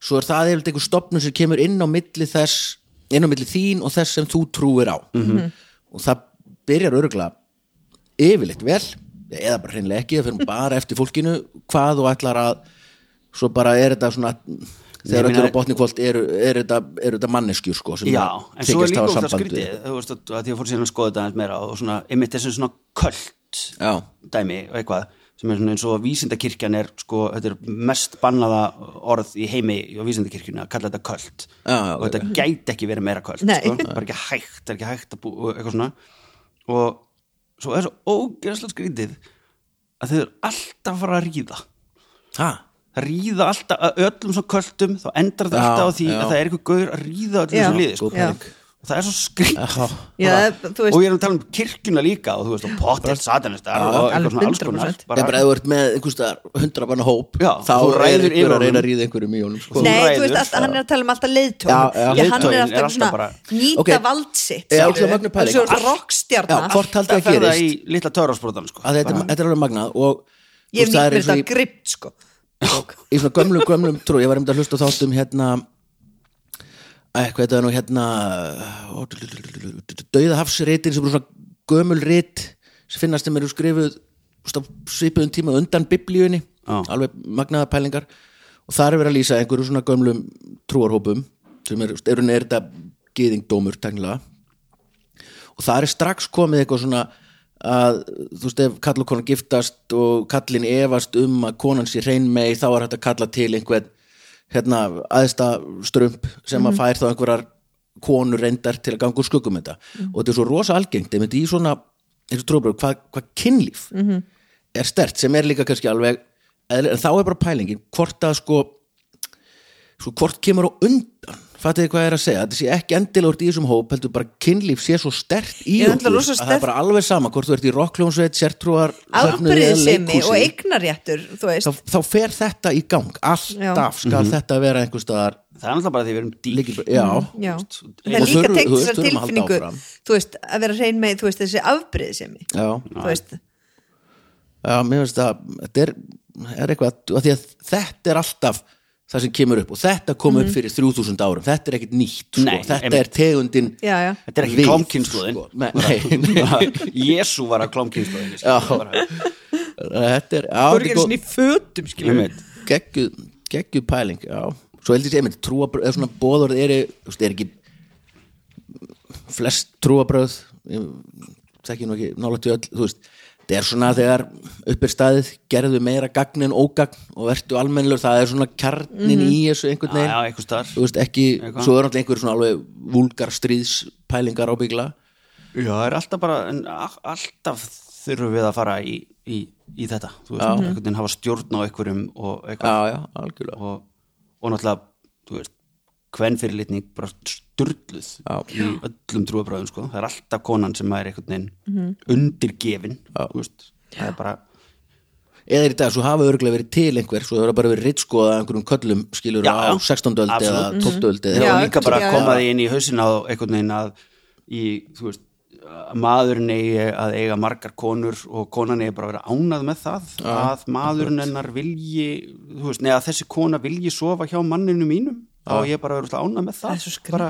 svo er það eða einhver stopnum sem kemur inn á milli þess, inn á milli þín og þess sem þú trúir á -hmm. og það byrjar örgulega yfirleitt vel eða bara hreinlega ekki, það fyrir bara eftir fólkinu hvað þú ætlar að svo bara er þetta svona þegar Ég öllur meina- á botni kvöld eru, eru, þetta, manneskjur sko sem Já, en svo er líka út það við- skrítið þú veist, að því að fór síðan að skoða þetta aðeins meira og svona, einmitt þessi svona köld Já, dæmi og eitthvað sem er svona eins og vísindakirkjan er sko, þetta er mest bannaða orð í heimi á vísindakirkjuna að kalla þetta já, og þetta gæti ekki verið meira Nei. sko, það er ekki hægt, það er ekki hægt að bú, eitthvað svona. Og svo er svo ógeðslega skrítið að þau eru alltaf að fara að ríða. Ha, það ríða alltaf, að öllum svo köldum þá endar það alltaf á því já. að það er eitthvað gauður að ríða öllum sem liði sko. og það er svo veist- og ég er að tala um kirkjuna líka og þú veist, og eitthvað alveg svona alls konar 100%. bara, bara ef þú ert með hundra banna hóp Já, þá er ræður einhver yfir að reyna að ríða einhverjum í honum sko. Nei, þú veist, alltaf, hann er að tala um alltaf leiðtón Já, já. hann er er alltaf svona nýta Ok. vald sitt Já, skilurðu. ógeðslega mögnuð pæling. Þessu Allt- rockstjarna Já, hvort haldið það að ferða gerist í litla törrásbrotan sko. að þetta, þetta er alveg magnað og þú Ég það er eins og þetta gript sko í svona gömlum, gömlum trú ég var einmitt að hlusta þáttum hérna Æ, hvað þetta er nú hérna Dauðahafsritin sem eru svona gömul rit sem finnast þeim eru skrifuð svipuðum tíma undan biblíunni Já. alveg magnaða pælingar. Og þar er verið að lýsa einhverju svona gömlum trúarhópum sem eru, eru er þetta gyðingdómur tenglega og það er strax komið eitthvað svona að þú veist ef kall og konan giftast og kallin efast um að konan sé hrein mei þá er hægt að kalla til einhvern hérna aðsta strump sem að fær þá einhverjar konur reyndar til að ganga úr skuggum þetta. Og þetta er svo rosa algengt einmitt í svona eins og trúbröð hvað hva kynlíf er stert sem er líka kannski alveg en þá er bara pælingin hvort að sko sko hvort kemur á undan fattiði hvað ég er að segja, þetta sé ekki endilega í þessum hóp, heldur bara kynlíf sé svo stert í Ég er okkur, náttúrulega rosa að það sterkt- er bara alveg sama hvort þú ert í rockljónsveit, sértrúar afbreyðsemi og eignarréttur þú veist, þá, þá fer þetta í gang. Alltaf skal þetta vera einhver staðar það er náttúrulega bara því við erum dýr. Líki, já, já. Ein- það er Og líka þurfum- tengt þú veist, þessar þurfum að halda tilfinningu áfram. þú veist, að vera hrein með, þú veist, þessi afbreyðsemi já, þú veist, já, mér finnst það þetta er, er eitthvað af því að þetta er alltaf það sem kemur upp. Og þetta kom upp fyrir 3000 árum. Þetta er ekkit nýtt, sko. Nei, þetta einmitt. er tegundin já, já. Þetta er ekki við, klámkynnslóðin sko. Jésu var að klámkynnslóðin Já. þetta er, já, þú eru þetta ekki er góð- svona í fötum geggjuð pæling, já. Svo heldur ég einmitt, trúabröð, eða svona bóðorð er, er ekki flest trúabröð nú ekki nálægt í öll, þú veist það er svona þegar upp er staðið gerðu meira gagn en ógagn og vertu almennlur, það er svona kjarnin í þessu einhvern já, veginn, já, einhver starf þú veist, ekki Eitthvað. svo er náttúrulega einhver svona alveg vúlgar stríðspælingar ábyggla Já, það er alltaf bara en alltaf þurfum við að fara í, í, í þetta, þú veist, einhvern veginn hafa stjórn á einhverjum og já, eitthvað já, algjörlega. Og, og náttúrulega, þú veist hvern fyrirlitning bara styrluð Já. í öllum trúabröðum sko. það er alltaf konan sem er einhvern veginn undirgefin, þú veist það er bara, eða í dag, svo hafa örgulega verið til einhver svo það er bara verið rittskoða einhverjum köllum skilur Já, á já. 16. öld eða Absolutt. 12. öld það eða, Já, var líka bara já, að koma já. því inn í hausin á einhvern veginn að í, veist að maðurinn eigi að eiga margar konur og konan eigi bara að vera ánað með það að maðurinn hennar vilji veist, neða þessi kona vilji sofa hjá manninu mínum og ég bara vera ánað með það. Það er svo bara,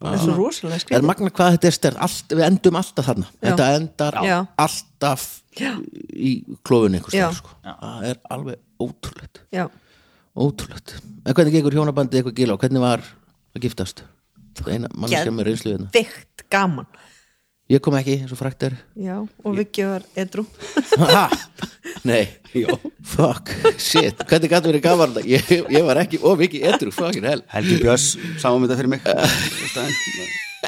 það er svo rosalega er skrítið magna hvað þetta er Allt, við endum alltaf þarna. Þetta endar Já. alltaf í klófun einhvers Já. sko. það er alveg ótrúlegt. Já, ótrúlegt. En hvernig gengur hjónabandið eitthvað gila og hvernig var að giftast? Það eina mannskja með reynslu hérna. veikt gaman ég kom ekki eins og frækt er. Já, og Viki var edru? Nei, jó, fuck, shit. Hvernig gæti verið gaman? Ég, ég var ekki of mikið edru, fucking hell. Helgi Björns sáum þetta fyrir mig.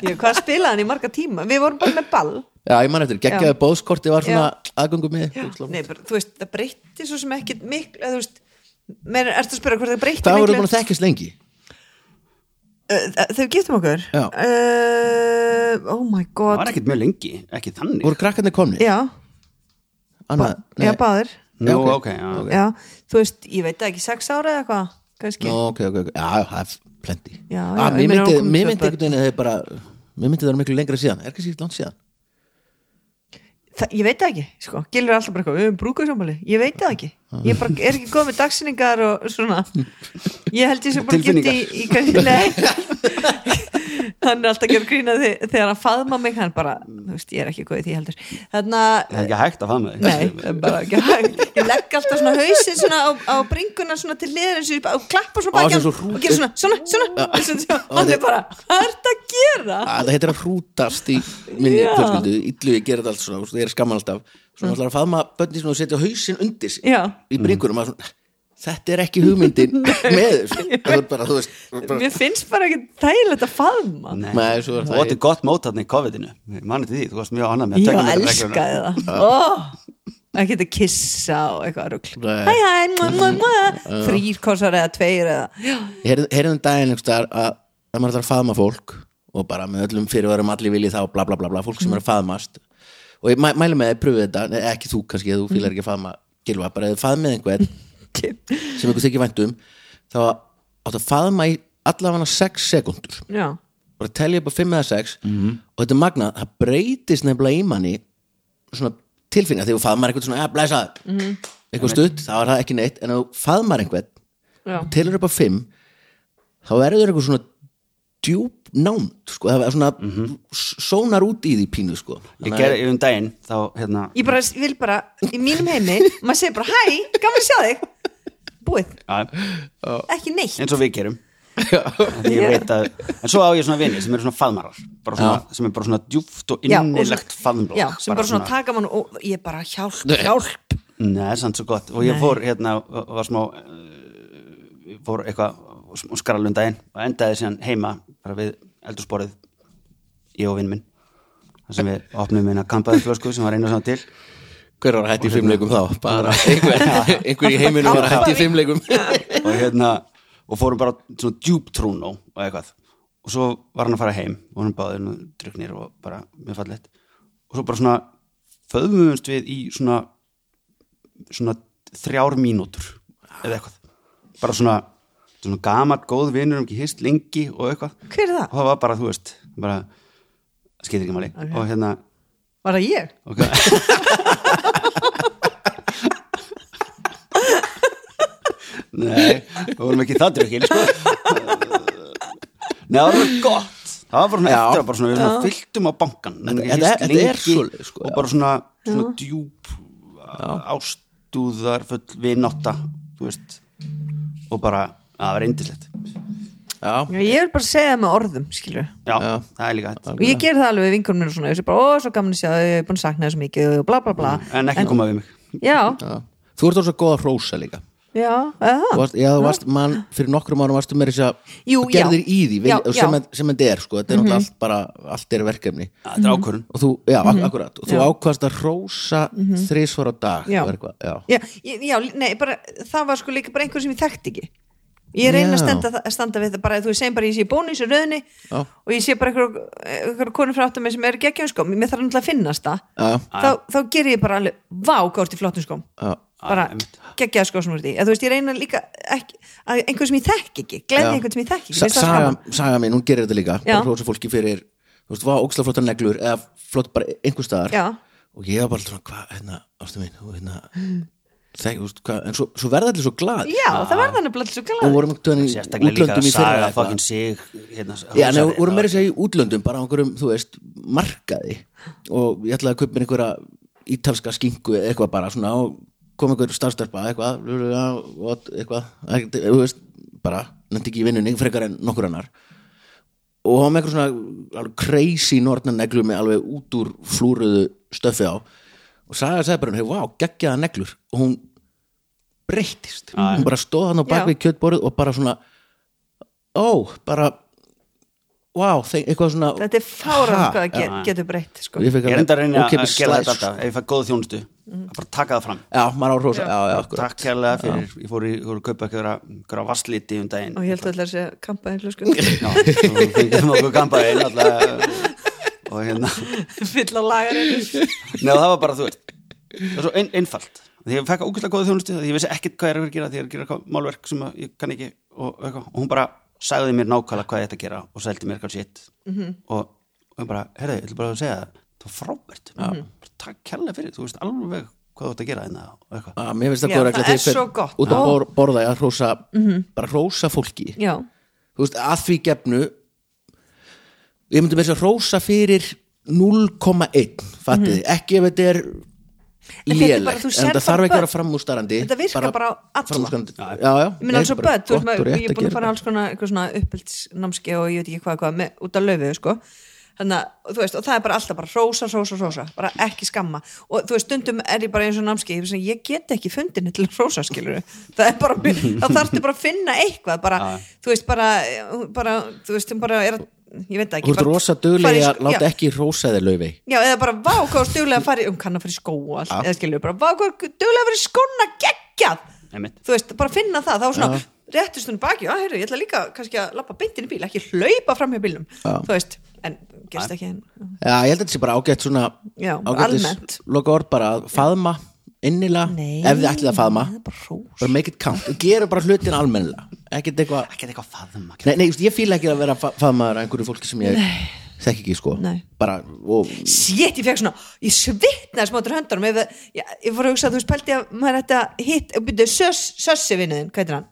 Já, hvað spilaði hann í marga tíma? Við vorum bara með ball. Já, ég man eftir, geggjaði bóðskorti var svona aðgöngum með Nei, bara, þú veist, það breytti svo sem ekkit miklu, ertu að spyrja hvort það breytti Hvað voru miklu? búin að þekkjast lengi? Þegar við giftum okkur. Uh, oh my það god var ekkert mjög lengi, ekki þannig. Voru krakkarnir komni? já, Anna, já, báðir. Nú, ok. ok, já. já, þú veist, ég veit það ekki, sex ára eða eitthvað kannski, Nú, ok, ok, ok, já, það er plenty. Já, ah, Mér myndi, einhvern veginn að þið bara Mér myndi það miklu lengra síðan, er kannski langt síðan það, ég veit það ekki sko, gilur alltaf bara eitthvað, við höfum brúkuðsámali ég veit það ekki, ég bara, er ekki góð með dagsinningar og svona. Ég held ég sem bara gift í, í nei hann er alltaf að gera grína þegar hann faðma mig hann bara, þú veist, ég er ekki góð í því heldur. Þannig Það er að ekki hægt að faða með Nei, bara ekki hægt. Ég legg alltaf svona hausinn svona á, á bringuna svona til liður eins og klappa svona baki og gera svona, svona, svona, svona, hann er bara, hvað er þetta að gera? Það heitir að hrútast í minni fjölskyldu, illu ég gera þetta allt svona, það er skamman alltaf. Svona ætlar að faðma bönni svona og setja hausinn undir sig í bringunum. Maður svona, þetta er ekki hugmyndin með þessu. Það er bara, þú veist bara, Mér finnst bara ekki þægilegt að faðma. Nei, Nei, svo er þú átti gott mót þarna í COVID-inu. Til því, þú varst mjög annað með að Ég elskaði það. Oh, Ekki þetta kissa og eitthvað Nei. Hæ hæ, mua, mua, mua. þrýr kossar eða tveir eða Já, heyrðum daginn einhvers staðar að að maður ætlar að faðma fólk og bara með öllum fyrirvarum allir viljið þá bla bla bla bla, fólk sem er að faðmast. Og ég mæ, mæli með að pröfu þetta, ekki þú kannski þú fílar ekki að faðma gilva, bara þú faðmið einhvern sem einhver þykir vænt um þá áttu að faðma í allavega 6 sekundur já, bara telja upp á 5 eða 6 og þetta magnað, það breytist nefnilega í manni svona tilfinninga þegar þú faðmar einhvern svona, ja, blæsaður eitthvað stutt, þá er það ekki neitt. En þú faðmar einhvern já, telur upp á 5 þá verður eitthvað svona djúp nánd sko, það er svona sónar út í því pínu sko. Ég gerði yfir um daginn þá, hérna Ég bara vil bara, í mínum heimi maður segir bara, hæ, gaman að sjá þig búið, ekki neitt. Eins og við gerum. Að, en svo á ég svona vini sem eru svona faðmarar. Bara svona, sem er bara svona djúft og og innilegt svona- faðmblokk. sem bara svona taka mann og ég bara hjálp, hjálp. Nei, samt svo gott. Og ég fór hérna, var smá uh, fór eitthvað og skralundaginn og endaði síðan heima bara við eldursporið ég og vinn minn. Þar sem við opnum minna kampaði flösku sem var einu svona til Hver var hætt í fimmleikum þá? Bara einhver, einhver í heiminum var hætt í fimmleikum og hérna og fórum bara svona djúb trúnó og eitthvað. Og svo var hann að fara heim og hann báði nú druknir og bara mjög fallegt. Og svo bara svona föðumumst við í svona svona þrjár mínútur eða eitthvað. Bara svona, svona gamalt góð vinnur um ekki hist lengi og eitthvað. Hver er það? og það var bara, þú veist bara, skiptir ekki máli. Og hérna Var það ég? ok Nei, við vorum ekki það drukkil sko. Nei, það var gott. Það var bara eftir að bara svona, við svona fylltum á bankan Þetta- þetta- þetta er svoleiðis, sko, og bara svona, svona djúp ástúðar full vinátta þú veist. Og bara, að það var eindislegt Já, Já, ég vil bara segja það með orðum, skilur Já, Já. það er líka þetta og ég ger það alveg við vinkunum mér og svona ég sé bara, ó, svo gaman að sjá, þau, ég er búin að sakna þess mikið og bla bla bla. En ekki koma við mig. Já, já. Þú ert også góð að hrósa líka já, varst, Já, þú varst, mann, fyrir nokkrum árum varstu með þess að gerðir já. í því vil, Já, sem, já. Mhm. sem þetta er, sko Þetta er náttúrulega allt bara, allt er verkefni Þetta er ákvörðun og þú, já, ak akkurat og þú Mhm. Mhm. ákvast að hrósa þrísvar á dag Já. já, já, ég- já, nei, bara, það var sko líka bara einhver sem ég þekkti ekki ég reyna að standa, að standa við það bara, þú segjum bara, ég sé bónus í röðni Já. og ég sé bara einhver, einhver konur frá áttum sem er geggjum skóm, mér þarf náttúrulega að finnast það. Já, þá, þá ger ég bara alveg, vá, hvað ert í flottum skóm já, bara einmitt. geggjaða skó sem þú ert í, eða þú veist, ég reyna líka ekki, að einhver sem ég þekki ekki, gleði Já. einhvern sem ég þekki ekki saga, saga mín, hún gerir þetta líka. Bara hrósa fólki fyrir, þú veist, var ógstlega flottar neglur eða flott bara einhver staðar. Já. og ég var bara svona, hvað, hérna, ástu mín og hérna, þek, þú veist, hvað en svo, svo verða allir svo glad já, það verða blöða svo og glæði vorum Sérstaklega líka útlöndum að í fyrra saga fokkin sig hérna, Já, nei, hrósaði- vorum meira að segja í útlöndum bara á einhverjum, þú veist, markaði. Og ég ætlaði að kaupa mér einhverja ítalska skingu eða eitthvað bara svona og kom einhver starfstarpa eitthvað, eitthvað. Þú veist, bara nefndi ekki í vinnunni frekar en nokkur annar. Og hann með einhver svona crazy nortna neglu með alveg út úr flúruðu stöfi á og sagði, sagði bara, wow, geggjaða neglur. Og hún breyttist. Hún bara stóð hann á bakvið kjötborið og bara svona ó, bara wow, þeim, eitthvað svona þetta er fárað hvað það get, getur breytt sko. Ég er enda að reyna að gera þetta alltaf ef ég fæ góða þjónustu að bara taka það fram. Já, maður á rosa, já, já, akkurat. Takk hérlega fyrir, ég fór í, fór að kaupa einhverja einhverja vassliti um daginn. Og ég held að það sé kampaði sko. Já, og fengið okkur kampaðin alltaf og hérna fyll á lagarinu Nei, það var bara, þú veist það er svo ein, einfalt því ég fekk ógæslega góða þjónustu því ég vissi ekkert hvað ég er að vera að gera því ég er að gera eitthvað málverk sem að ég kann ekki og, eitthvað. og hún bara sagði mér nákvæmlega hvað ég ætti að gera og seldi mér eitthvað sitt Mhm. og, og ég bara, herrðu, ég ætla bara að segja það það var frábært, Mhm. bara takk kærlega fyrir þú veist alveg hvað þú ætti að gera og mér finnst það Já, það er svo gott. út að borða að hrósa bara hrósa fólki já, þú veist, að því gefnu ég myndi með þess að hrósa fyrir 0,1 fattið, þið, ekki ef þetta er lélegt þú en bara þarf ekki að vera framústarandi Þetta virkar bara á alla. framúrskarandi. já, já, ég minna alls og börn, þú veist, maður- ég er búin að fara alls konar eitthvað svona uppbyldsnámski og ég veit ekki hvað, hvað með, út af löfu, sko. Þannig að, þú veist, og það er bara alltaf bara rósa, rósa, rósa, bara ekki skamma. Og þú veist, stundum er ég bara eins og námski ég, ég get ekki fundin til rósa, skilur það er bara, þá þarftu bara að finna eitthvað, bara, þú veist, bara bara, þú veist, hún bara er að ég veit það þú ekki ert rosa duglega að láta ekki hrósa þér laufi Já, eða bara vá hvað stuglega að fara í um kann að fara í skó og allt, eða skilur bara vá hvað stuglega að fara í skóna geggjað. Þú veist, bara finna það, þá svona réttust hún baki, já, heyrðu, ég ætla líka kannski að lappa beintin í bíl, ekki hlaupa fram hjá bílnum þú veist, en gerst ekki en, já, ég held að þetta sé bara ágætt svona Já, ágættis almennt. loka orð bara að faðma innilega, Nei, ef þið ætlið að faðma. það er bara hrós. bara make it count, gera bara hlutin almennilega. Ekkert eitthvað ekki eitthvað faðum Nei, nei, just, ég fíla ekki að vera fa- faðmaður að einhverju fólki sem ég þekki ekki sko. Nei. bara, og Sétt, ég fekk svona, ég svitnaði smáttur höndunum. Ef, ég, ég fór að hugsa að þú veist pælti að maður ætti að hitt, byrju, sössi vinnuðin, hvað heitir hann?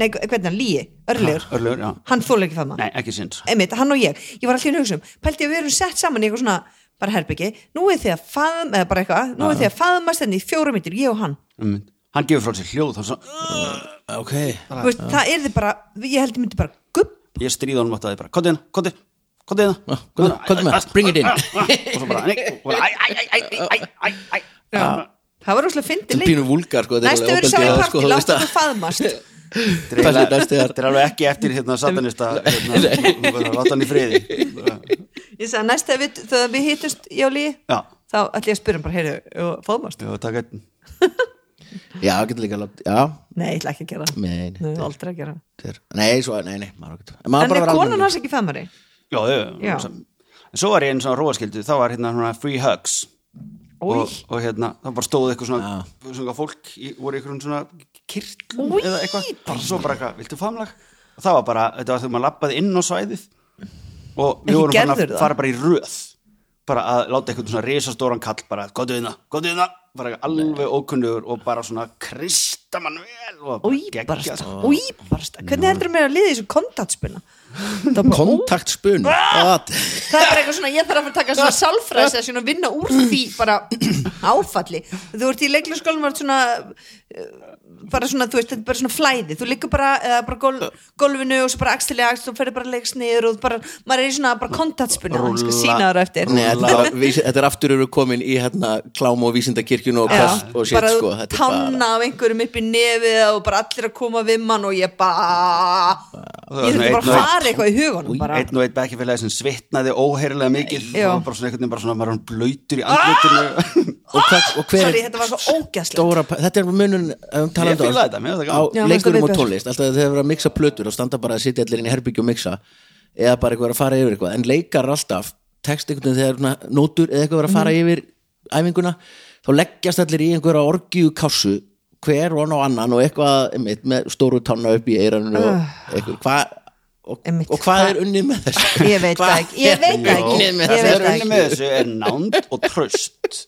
Nei, hvernig er hann, Líi, örlegur Örlegur, já. Hann þóla ekki faðma. Nei, ekki sinns. Einmitt, hann og ég, ég var allir að hugsa um pælti að við erum sett saman í eitthvað svona bara herbyggi, nú er því að faðum, eða bara eitthvað, nú er því að faðumast enni hérna í fjóra mítur, ég og hann. Mm. hann gefur frá sér hljóð þá svo uh, ok, Vist, það er því bara, ég held ég myndi bara gupp ég stríða honum átt að þið bara, kontið hérna, kontið kontið hérna, kontið hérna. ah, ah, með, ah, bring it in. og svo bara, æ, æ, æ, æ það var úrslega fyndið líka sko, næstu verið sá í parti, sko, láttu þú faðumast Þetta er alveg ekki eftir hérna satanista hérna, láta hann í friði. Ég sagði næst þegar við, álí já, þá ætlum ég að spyrja bara, heyrðu, faðmast já, takk einn. Já, getur líka látt nei, ég ætla ekki að gera nei, nei, aldrei að gera er- nei, svo, nei, nei en er konan hans ekki faðmari? já, sem- en svo var ég einn svona róaskildu þá var hérna svona free hugs. Og, og hérna, það bara stóð eitthvað svona, svona fólk í, voru eitthvað svona kirtlum Új, eða eitthvað. Bara svo bara eitthvað, viltu famlag og það var bara, þetta var þegar maður lappaði inn á svæðið. Og við vorum gerður að það? fara bara í röð. Bara að láta eitthvað svona risastóran kall bara, gottu hérna, gottu hérna. Bara alveg ókunnugur og bara svona krista mann vel og bara geggjað, Úýbarsta, sko. úýbarsta Hvernig heldur mér að liða í þessu kontaktspunna? Það er bara, ó, kontaktspun það er bara eitthvað svona, ég þarf að taka svona sálfræðis að svona vinna úr því bara áfalli. Þú ert í leiklarskólum og ert svona uh, bara svona, þú veist, þetta er bara svona flæði. Þú liggur bara, eða bara gól, gólfinu og svo bara axtilega axt og ferði bara að leikst niður og bara, maður er í svona bara kontaktspunna hann skal sína þar eftir. Nei, þetta, var, þetta er aftur eru komin í hérna, klám og vísindakirkjun og, og bara sko, þetta er bara tanna af einhverjum upp í nefið og bara allir að koma við mann og ég bara ég þurfti bara að fara eitthvað í hugunum bara. einn og einn bekkjafélagi sem svitnaði óheirilega mikið og bara svona einhvern veginn bara svona var hann blöytur í andlutinu og, hva, og hver Sorry, er þetta var svo ógæslegt stóra þetta er munun um, það á það leikurum og tónlist alltaf þegar þeir eru að mixa plötur og standa bara að sitja allir inn í herbyggju og mixa eða bara eitthvað er að fara yfir eitthvað. En leikar er alltaf text einhvern veginn þegar svona nótur eða eitthvað er að fara Mhm. yfir æfinguna þá leggjast allir í einhverja orgju kásu hver von á annan og eitthvað einmitt, með stóru tanna upp í eirannu og eitthvað. Hvað og, og hvað er unni með þessu? Ég veit ekki, ég veit ekki. unnið með Ég það veit er það unni ekki. með þessu er nánd og tröst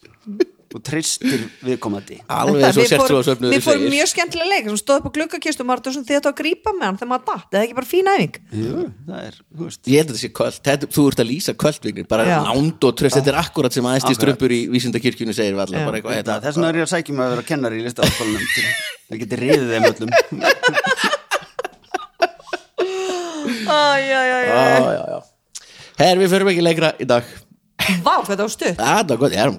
og tristir viðkomandi. Alveg sért fórum- svo að Við fórum mjög skemmtilega leik sem stóð upp á gluggakistum og var svona því að að grípa með hann þegar maður datt, það er ekki bara fín æfing? Jú, það er, þú veist. Ég held að þetta sé kvöld, þetta, þú ert að lýsa kvöldvignir bara Já. nánd og tröst, þetta er akkurat sem aðeins Akkurat. strumpur í vísindakirkjunni segir við alla, Já. bara eitthvað Þetta, þetta, þess vegna er ég að sækja mig að vera kennari í listafaskólanum til það geti riðið þeim öllum. Æ, já, já, já já, já, já Herr, við förum ekki lengra í dag. Vá, hvað það var stutt. Það er gott, ég er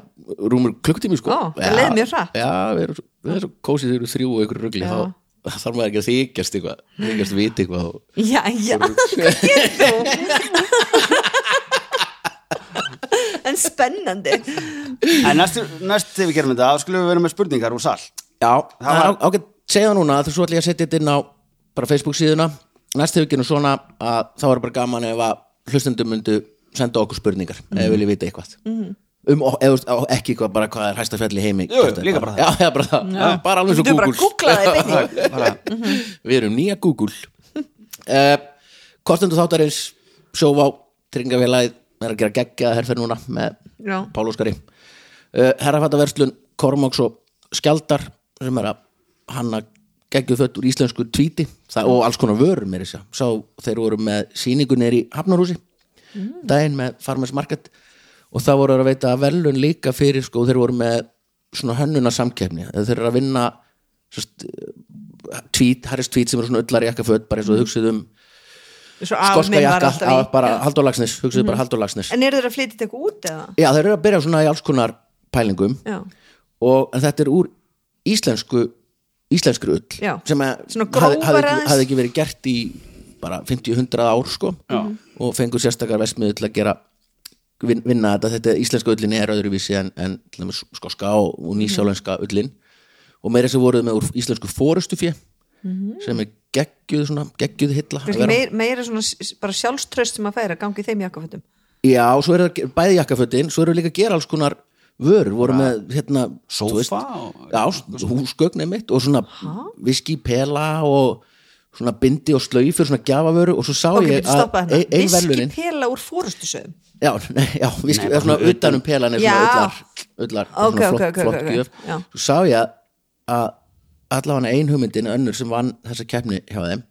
rúmur klukktími sko Ó, það leið mjög hratt. Já, við erum, við erum svo kósið þegar við erum þrjú og ykkur rugli Já. þá þarf maður ekki að þykjast eitthvað þykjast viti eitthvað. Já, já, hvað gerir þú? En spennandi En næst, næst þegar við gerum þetta, þá skulum við vera með spurningar úr sal Já, það, var- er ágætt segja núna þú svo ætla ég að setja þetta inn á bara Facebook síðuna næst hefur gerum svona að þá er bara gaman ef að hlustendum myndu senda okkur spurningar ef við vilja vita eitthvað Mhm. Um, eða, ekki eitthvað bara hvað er hæsta fjall í heimi Jú, líka bara það. Já, bara það, já. bara alveg svo bara Google. bara, Við erum nýja Google. Uh, Kostendur þáttarins Sjóvá, tryggingafélagið er að gera geggjaða herferð núna með. Pál Óskari. Uh, Herrafattaverslun, Kormáks og Skjaldar sem er að hanna geggjuð fött úr íslensku tvíti það, og alls konar vörum er þess að þeir voru með sýningu nýr í Hafnarhúsi. Daginn með Farmers Market og það voru að veita velun líka fyrir sko, þeir voru með svona hönnuna samkeppni þeir eru að vinna tvít, Harris tvít sem eru svona öllar jakkaföt bara eins og um afi skoska minn var jakka, bara. Mhm. Halldór Lagsnes, hugsuðu bara Halldór Lagsnes En eru þeir að flytja þetta eitthvað út eða? Já, þeir eru að byrja svona í alls konar pælingum Já, og en þetta er úr íslensku íslenskri ull Já. sem að Svona hafði, hafði, ekki, verið gert í bara 50-100 ár sko Já. og fengur sérstakar vestmiðu til að gera vinna þetta, þetta íslenska ullin er öðruvísi en, en til dæmis skoska og, og nýsjálenska ullin. Og meira sem voruð með úr íslensku fórustufjö sem er geggjuð svona, geggjuð hilla að Kannski vera- meir, meira svona bara sjálfströst sem að færa gangi þeim jakkafötum. Já, og svo er það bæði jakkafötin svo eru líka að gera alls konar vörur voru með hérna Sófa og- húsgögn einmitt og svona viski pela og svona bindi og slaufur svona gjafavöru og svo sá Ok, ég ein, hérna. ein Viski verlunin pela úr fórustusöðum Já, nei, já, viski, Nei, svona utanum pelan er svona Já. ullar, ullar Ok, svona flott, ok, flott gjöf. Svo sá ég að allavega ein hugmyndin önnur sem vann þessa keppni hjá þeim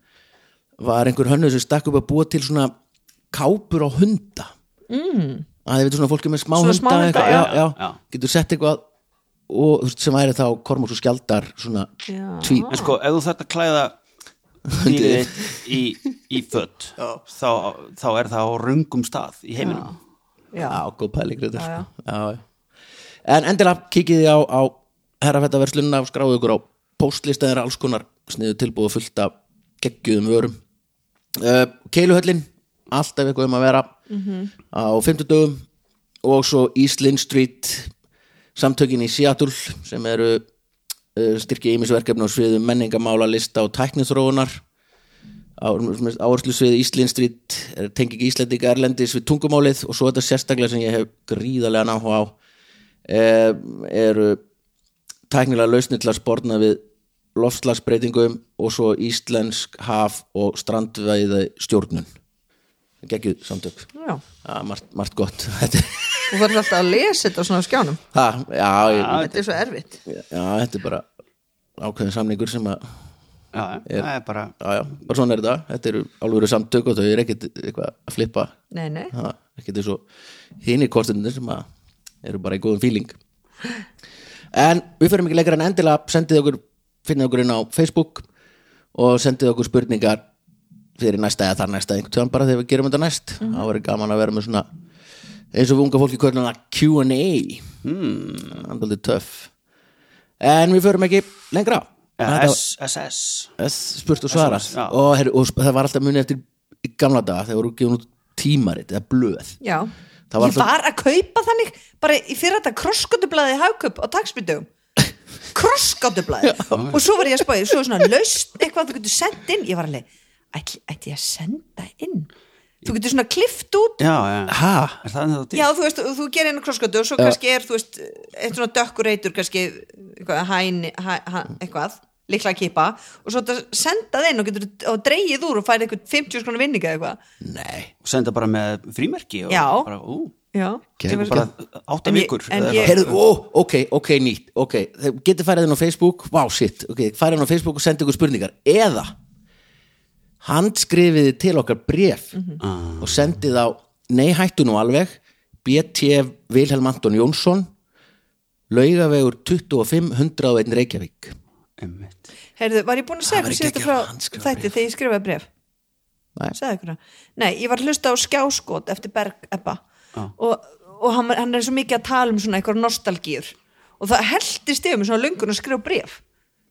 var einhver hönnur sem stakk upp að búa til svona kápur á hunda. Mm. að þið veitur svona fólki með smá Svona hunda smá hunda, já. já, já, getur sett eitthvað og þú veist, sem væri þá Kormáks og Skjaldar svona Já. tweet. En sko, ef þú að klæða þitt í, í fött þá, þá er það á röngum stað í heiminum. Já, Já, góð já, já. En endilega kikið þið á, á herrafættaverslunna og skráðu ykkur á póstlista þeirra alls konar sniðu tilbúið fullt af geggjuðum vörum. Uh, Keiluhöllin alltaf eitthvað um að vera á 50 dögum og svo Eastlyn Street samtökin í Seattle sem eru uh, styrki ímisverkefni á sviðum menningamála, lista og tæknithróunar áherslu svið Íslinn Street er tengingi Íslendinga Erlendis við tungumálið og svo þetta sérstaklega sem ég hef gríðarlega náhuga á eh, eru tæknilega lausnir til að sporna við loftslagsbreytingum og svo íslensk haf og strandvæði stjórnun geggjuð samtök. Margt, margt gott. Þetta, er- Þú verður alltaf að lesa þetta svona á skjánum. Ha, já, ég, Þetta er svo erfitt. Já, þetta er bara ákveðin samningur sem að Já, það er bara já, já, bara svona er þetta. Þetta eru alveg samtök og þau eru ekkert eitthvað að flippa. Nei, nei, Ha, ekkert eins og hini kostunir sem að eru bara í góðum fíling. En við fyrir ekki lengra en endilega. Sendið okkur, finnið okkur inn á Facebook og sendið okkur spurningar fyrir næsta eða þar næsta einhvern tíðan bara þegar við gerum þetta næst. Þá verður gaman að vera með svona eins og unga fólki kvörnum að Q&A hmm. andaldið töff. En við fyrir ekki lengra. Þetta var- SSS S. Spurt og svarað. Já. og, herri, og það var alltaf muni eftir í gamla daga þegar voru gefin út tímarit eða blöð. Já. Það var Ég var að kaupa þannig bara í fyrir þetta krosskotublaði hagkup á taksbytugum krosskotublaði og svo var ég að spáði, svo var svona laust eitthvað þú getur sendt inn, ég var alveg ætli ég að senda inn? Þú getur svona klift út. Já, já, ha, er það ennþá til? Já, þú veist, þú gerir einu krosskotu og svo kannski er, þú veist, eitt svona dökkur reytur kannski, eitthvað, hæni, hæ, hæ, eitthvað, líklega kipa og svo þetta sendað inn og getur og dreigið úr og færið eitthvað 50 skona vinninga eða eitthvað. nei. Senda bara með frímerki og Já. bara, ú, Já. Var- bara átta vikur. Heyrðu, ó, ok, ok, nýtt ok, þeir getið farið inn á Facebook. Wow, shit, ok, farið inn á Facebook og sendið ykkur spurningar. Eða handskrifiði til okkar bref og sendið á nei hættu nú alveg BT Vilhelm Anton Jónsson laugavegur 25 101 Reykjavík. Heyrðu, var ég búin að segja síðast geggjað frá bréf. þegar ég skrifaði bref? Nei. Nei, ég var að hlusta á skjáskot eftir Berg Ebba og, og hann, hann er svo mikið að tala um svona eitthvað nostalgíur og það heldist yfir mig svona löngun að skrifa bref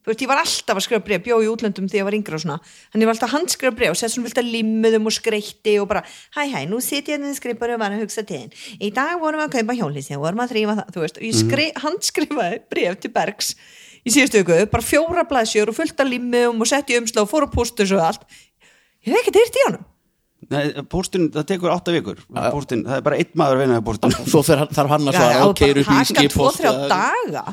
þú veist, ég var alltaf að skrifa bref, bjó í útlöndum þegar ég var yngri og svona, hann var alltaf að handskrifa bref og sett svona vilt að limmuðum og skreitti og bara, hæ hæ, nú sit ég hérna skrifar og var að hugsa til þinn, í dag vorum við að kaupa hjólísi og vorum að þrýfa það, þú veist og ég skri, handskrifaði bref til Bergs í síðustu ykkur, bara fjóra blaðsjör og fullt af limmum og sett í umslá og fór á póstus og allt. Ég hef ekkert heyrt í honum. Nei, póstin, það tekur átta vikur. Póstin, það er bara einn maður að vinna póstin svo fer, hann- þarf hann að svara keir bara upp í tvo, skipholt þrjá daga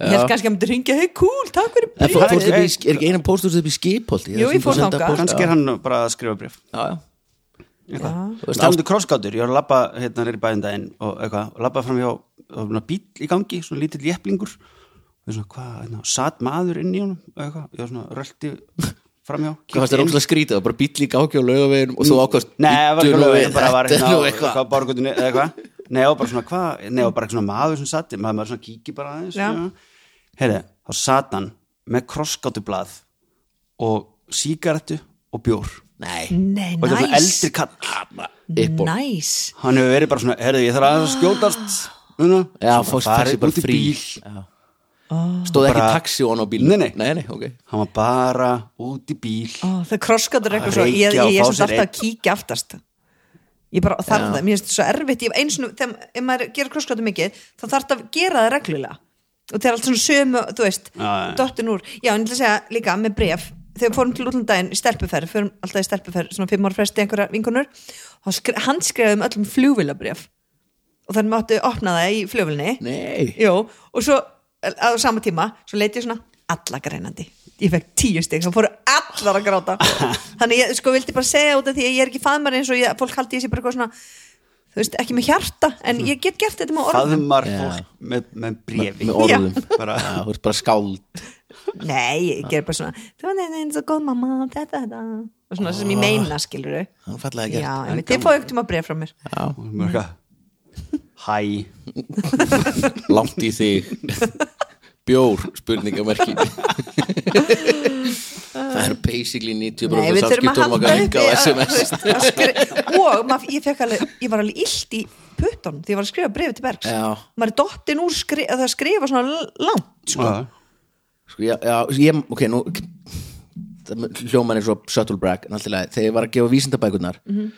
ég held kannski að hann myndi ringja, hei cool, takk fyrir En fór- fórstu upp brefið." í, er ekki einu póstur upp í skipholti? Jú, ég fór þangað. kannski er hann bara að skrifa eitthvað. Stándu krossgátur, ég var að labba hérna er í bæðin daginn og eitthvað, og labba fram hjá og svona bíl í gangi, svona lítill jepplingur og svona hvað, hérna, satt maður inn í honum? Eitthvað, ég var svona rölti framhjá Hvað fannst þér óslega skrítið, það var bara bíll í gáki á laugaveginum og þú ákvæmst Nei, það var ekki alveg, bara var hérna Nei, og bara svona hvað, nei, og bara eitthvað svona maður sem satt maður, maður svona kíki bara aðeins Já. Heyrði, þá satt hann með krossgátublað og sígarettu og bjór. Nei, nei, og þetta er svona eldri kall næs. Hann hefur verið bara svona, heyrðu, ég þarf að skjótast. Una, Já, farið taxi bara út í frí. bíl. Já. Stóð ekki Bara- taxi og hann á bíl Nei, nei. nei, nei okay. hann var bara út í bíl. Ó, það krosskátur eitthvað Að svo ég, reykja og ég, ég er fá samt sér alltaf að kíkja aftast. Ég bara þarf það, mér finnst þetta svo erfitt. Ég, eins og þegar ef maður gerir krosskátur mikið þá þarf það að gera það reglulega og það er allt svona sömu, þú veist dottin úr, já, en ég að segja líka með bref þegar fórum til útlandaginn í stelpuferð fórum alltaf í stelpuferð, svona fimm ára fresti einhverja vinkunur, og handskrifaðum öllum flugvilabref og þannig máttu opna það í. Jó, og svo á sama tíma, svo leiti ég svona alla greinandi, ég fekk tíu stig svo fóru allar að gráta. Þannig ég sko vildi bara segja út af því að ég er ekki faðmar eins og ég, fólk haldi ég sé bara eitthvað svona þú veist, ekki með hjarta en ég get gert þetta með orðum. Faðmar fólk með, með brefi með orðum. Bara, þú ert bara skáld. Nei, ég ger bara svona þú veist, eins og góð mamma, þetta, þetta og svona sem ég meina, skilur Hann fallega gert. Já, en þið fáið ekkert um að bref frá mér. Já, eitthvað, hæ. Langt í þig bjór spurningamerki. Það er basically 90% Nei, við þurfum að samskiptunum halda okkar upp enga á SMS og mað, ég fekk alveg ég var alveg illt í puttunum því ég var að skrifa brefi til Bergs. Já. maður er dottin úr skri, að það skrifa svona langt sko. Sko, já, já, ég, ok, nú hljóman er svo subtle brag þegar ég var að gefa vísindabækurnar Mhm.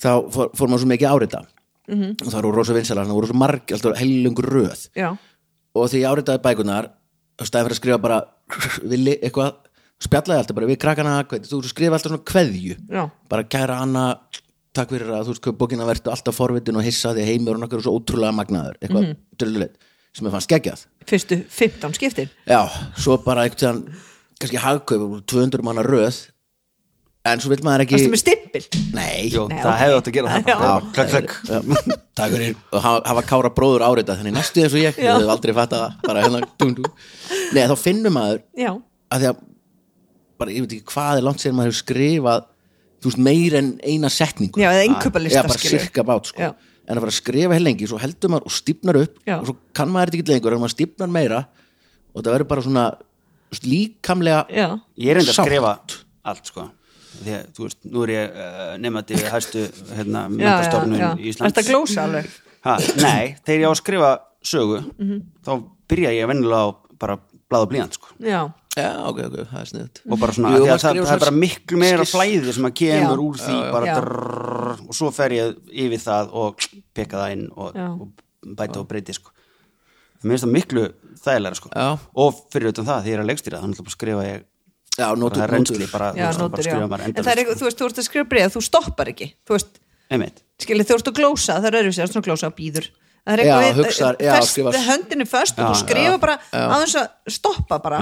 þá fór, fór maður svo mikið árita og það voru rosa vinsalar, það voru svo marg alltaf heilungur röð. Já, og því ég áritaði bækurnar og stæði fyrir að skrifa bara villi eitthvað, spjallaði alltaf bara við krakkana þú skrifa alltaf svona kveðju. Já, bara kæra Anna takk fyrir að þú veist hvað bókina verður alltaf forvitin og hissa því heimur og nokkur er svo ótrúlega magnaður. Eitthvað mm -hmm. sem ég fannst geggjað. Fyrstu 15 skiptin. Já, svo bara tíðan kannski hagkaup, 200 manna röð en svo vil maður ekki Varstu með stimpil? nei, Jó, Nei, það ok. hefði átt að gera það Já. Það var bara klökk, klökk. Já, takk fyrir og hafa, hafa kára bróður árita þannig næstu eins og ég, Já. ég hef aldrei fattað það bara hérna, dum, dum. nei, þá finnur maður Já, að því að bara, ég veit ekki hvað er langt sér maður hefur skrifað þú veist, meir en eina setningu já eða innkauparlista Já, bara skilur. cirka bát sko. Já. en að fara að skrifa hér lengi, svo heldur maður og stífnar upp Já. og svo kann maður þetta ekki lengur en maður stífnar meira og það verður bara svona þú veist, líkamlega Já, Ég er enda að sátt. skrifa allt sko því að, þú veist, nú er ég uh, nefnandi hæstu hérna, já, já, mentastofnun já. Íslands að glósa alveg? ha, Nei, þegar ég á að skrifa sögu Mhm. þá byrja ég venjulega á bara blað og blíðan sko Já, já, ok, ok, það er sniðut og bara svona, Jú, það, það, það er bara miklu meira flæði sem að kemur Já. úr því bara Já. drrrr, og svo fer ég yfir það og peka það inn og, Já. og bæta og breyti sko mér finnst það miklu þægilega sko Já. og fyrir utan það, því ég er að leikstýra þannig að skrifa ég já, bara nótur, er reynsli bara, já, þú veist, nótur, En það er eitthvað, þú veist, þú ert að skrifa breið þú stoppar ekki, þú veist. Einmitt. Skilur þú ert að glósa, það er öðru sér svona glósa býður það er eitthvað við höndinu först og þú skrifa bara aðeins að stoppa bara.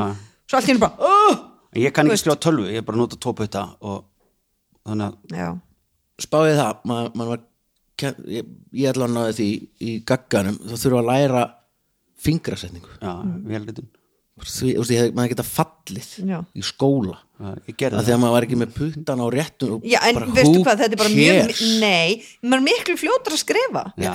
Svo allt henni bara oh! Ég kann Þú ekki veist. skrifa tölvu, ég er bara að nota tóputta og þannig að já, spáðið það? Maður, maður var ég, ég ætla að náði því í gagganum. Þá þurfa að læra fingrasetningu. Já, velritun því, þú veist, ég hef maður geta fallið Já. í skóla Já, ég gerði að því að maður var ekki með puttan á réttum og já en bara, veistu hvað, þetta er bara mjög nei, maður er miklu fljótur að skrifa Já.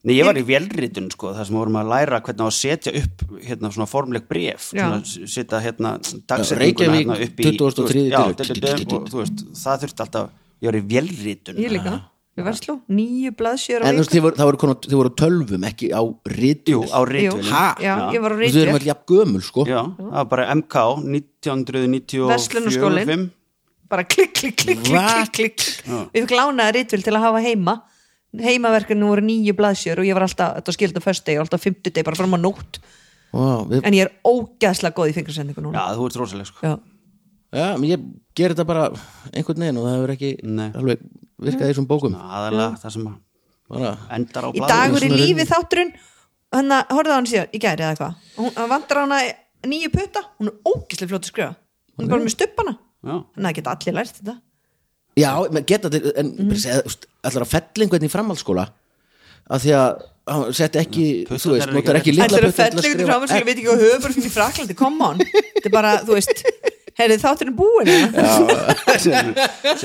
Nei, ég var í velritun sko, þar sem vorum að læra hvernig að setja upp hérna svona formleg bref svona, setja hérna dagsetninguna Reykjavík, hérna upp í 23. já, dyrur. d- d- d- og þú veist, það þurfti alltaf ég var í velritun ég líka, við verðslú, nýju blaðsjör en þú veist, þið voru, voru, þið tölvum ekki á Jú, á Jú, Ha? já, ég var á þú veist, við erum alltaf jafn gömul sko. Já, það var bara MK 1994 Verslunarskólinn. bara klikk, klikk, klikk, klikk, klikk, klikk. við fikk lánaði reytvél til að hafa heima. Heimaverkinu voru nýju blaðsjör og ég var alltaf, þetta var skild á föstudegi og alltaf fimmtudegi bara fram á nótt. Vá, við, en ég er ógæðslega góð í fingrasendingu núna. Já, þú ert rosaleg sko. Já. já, ég ger þetta bara einhvern veginn og það hefur ekki Nei. alveg virkað í þessum bókum. Aðalega það sem að bara, endar á í blaðinu. dagur í lífi þátturinn hann að, horfðu á hann síðan, í gæri eða eitthvað. Hún hann vantar hana nýju putta hún er ógæslega fljótt að skrifa. Hún er bara með stuppana Já. þannig að geta allir lært þetta. Já, menn geta þetta en mm -hmm. allar að felling hvernig í framhaldsskóla? Að því að hann sett ekki, Puttarnir þú veist, notar ekki ekki Þetta litla eru putta til að til skrifa- framhaldsskóla, veit ekki hvað höfur fyrir Fraklandi, come on. Þetta er bara, þú veist, heyrðu þátturinn búin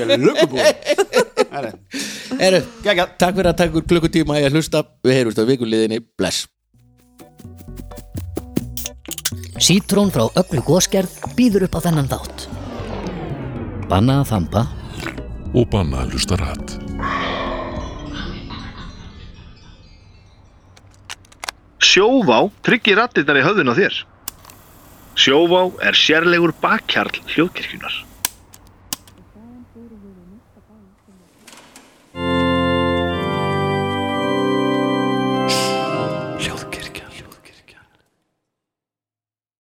er lögubúin Eru, Gægja takk fyrir að taka ykkur klukkutíma í að hlusta. Við heyrumst á vikuliðinni, bless. Sítrón frá öllu góskerð býður upp á þennan þátt. Banna að þampa og banna að hlusta rætt. Sjóvá tryggir rattirnar í höfðun á þér. Sjóvá er sérlegur bakkjarl hljóðkirkjunar.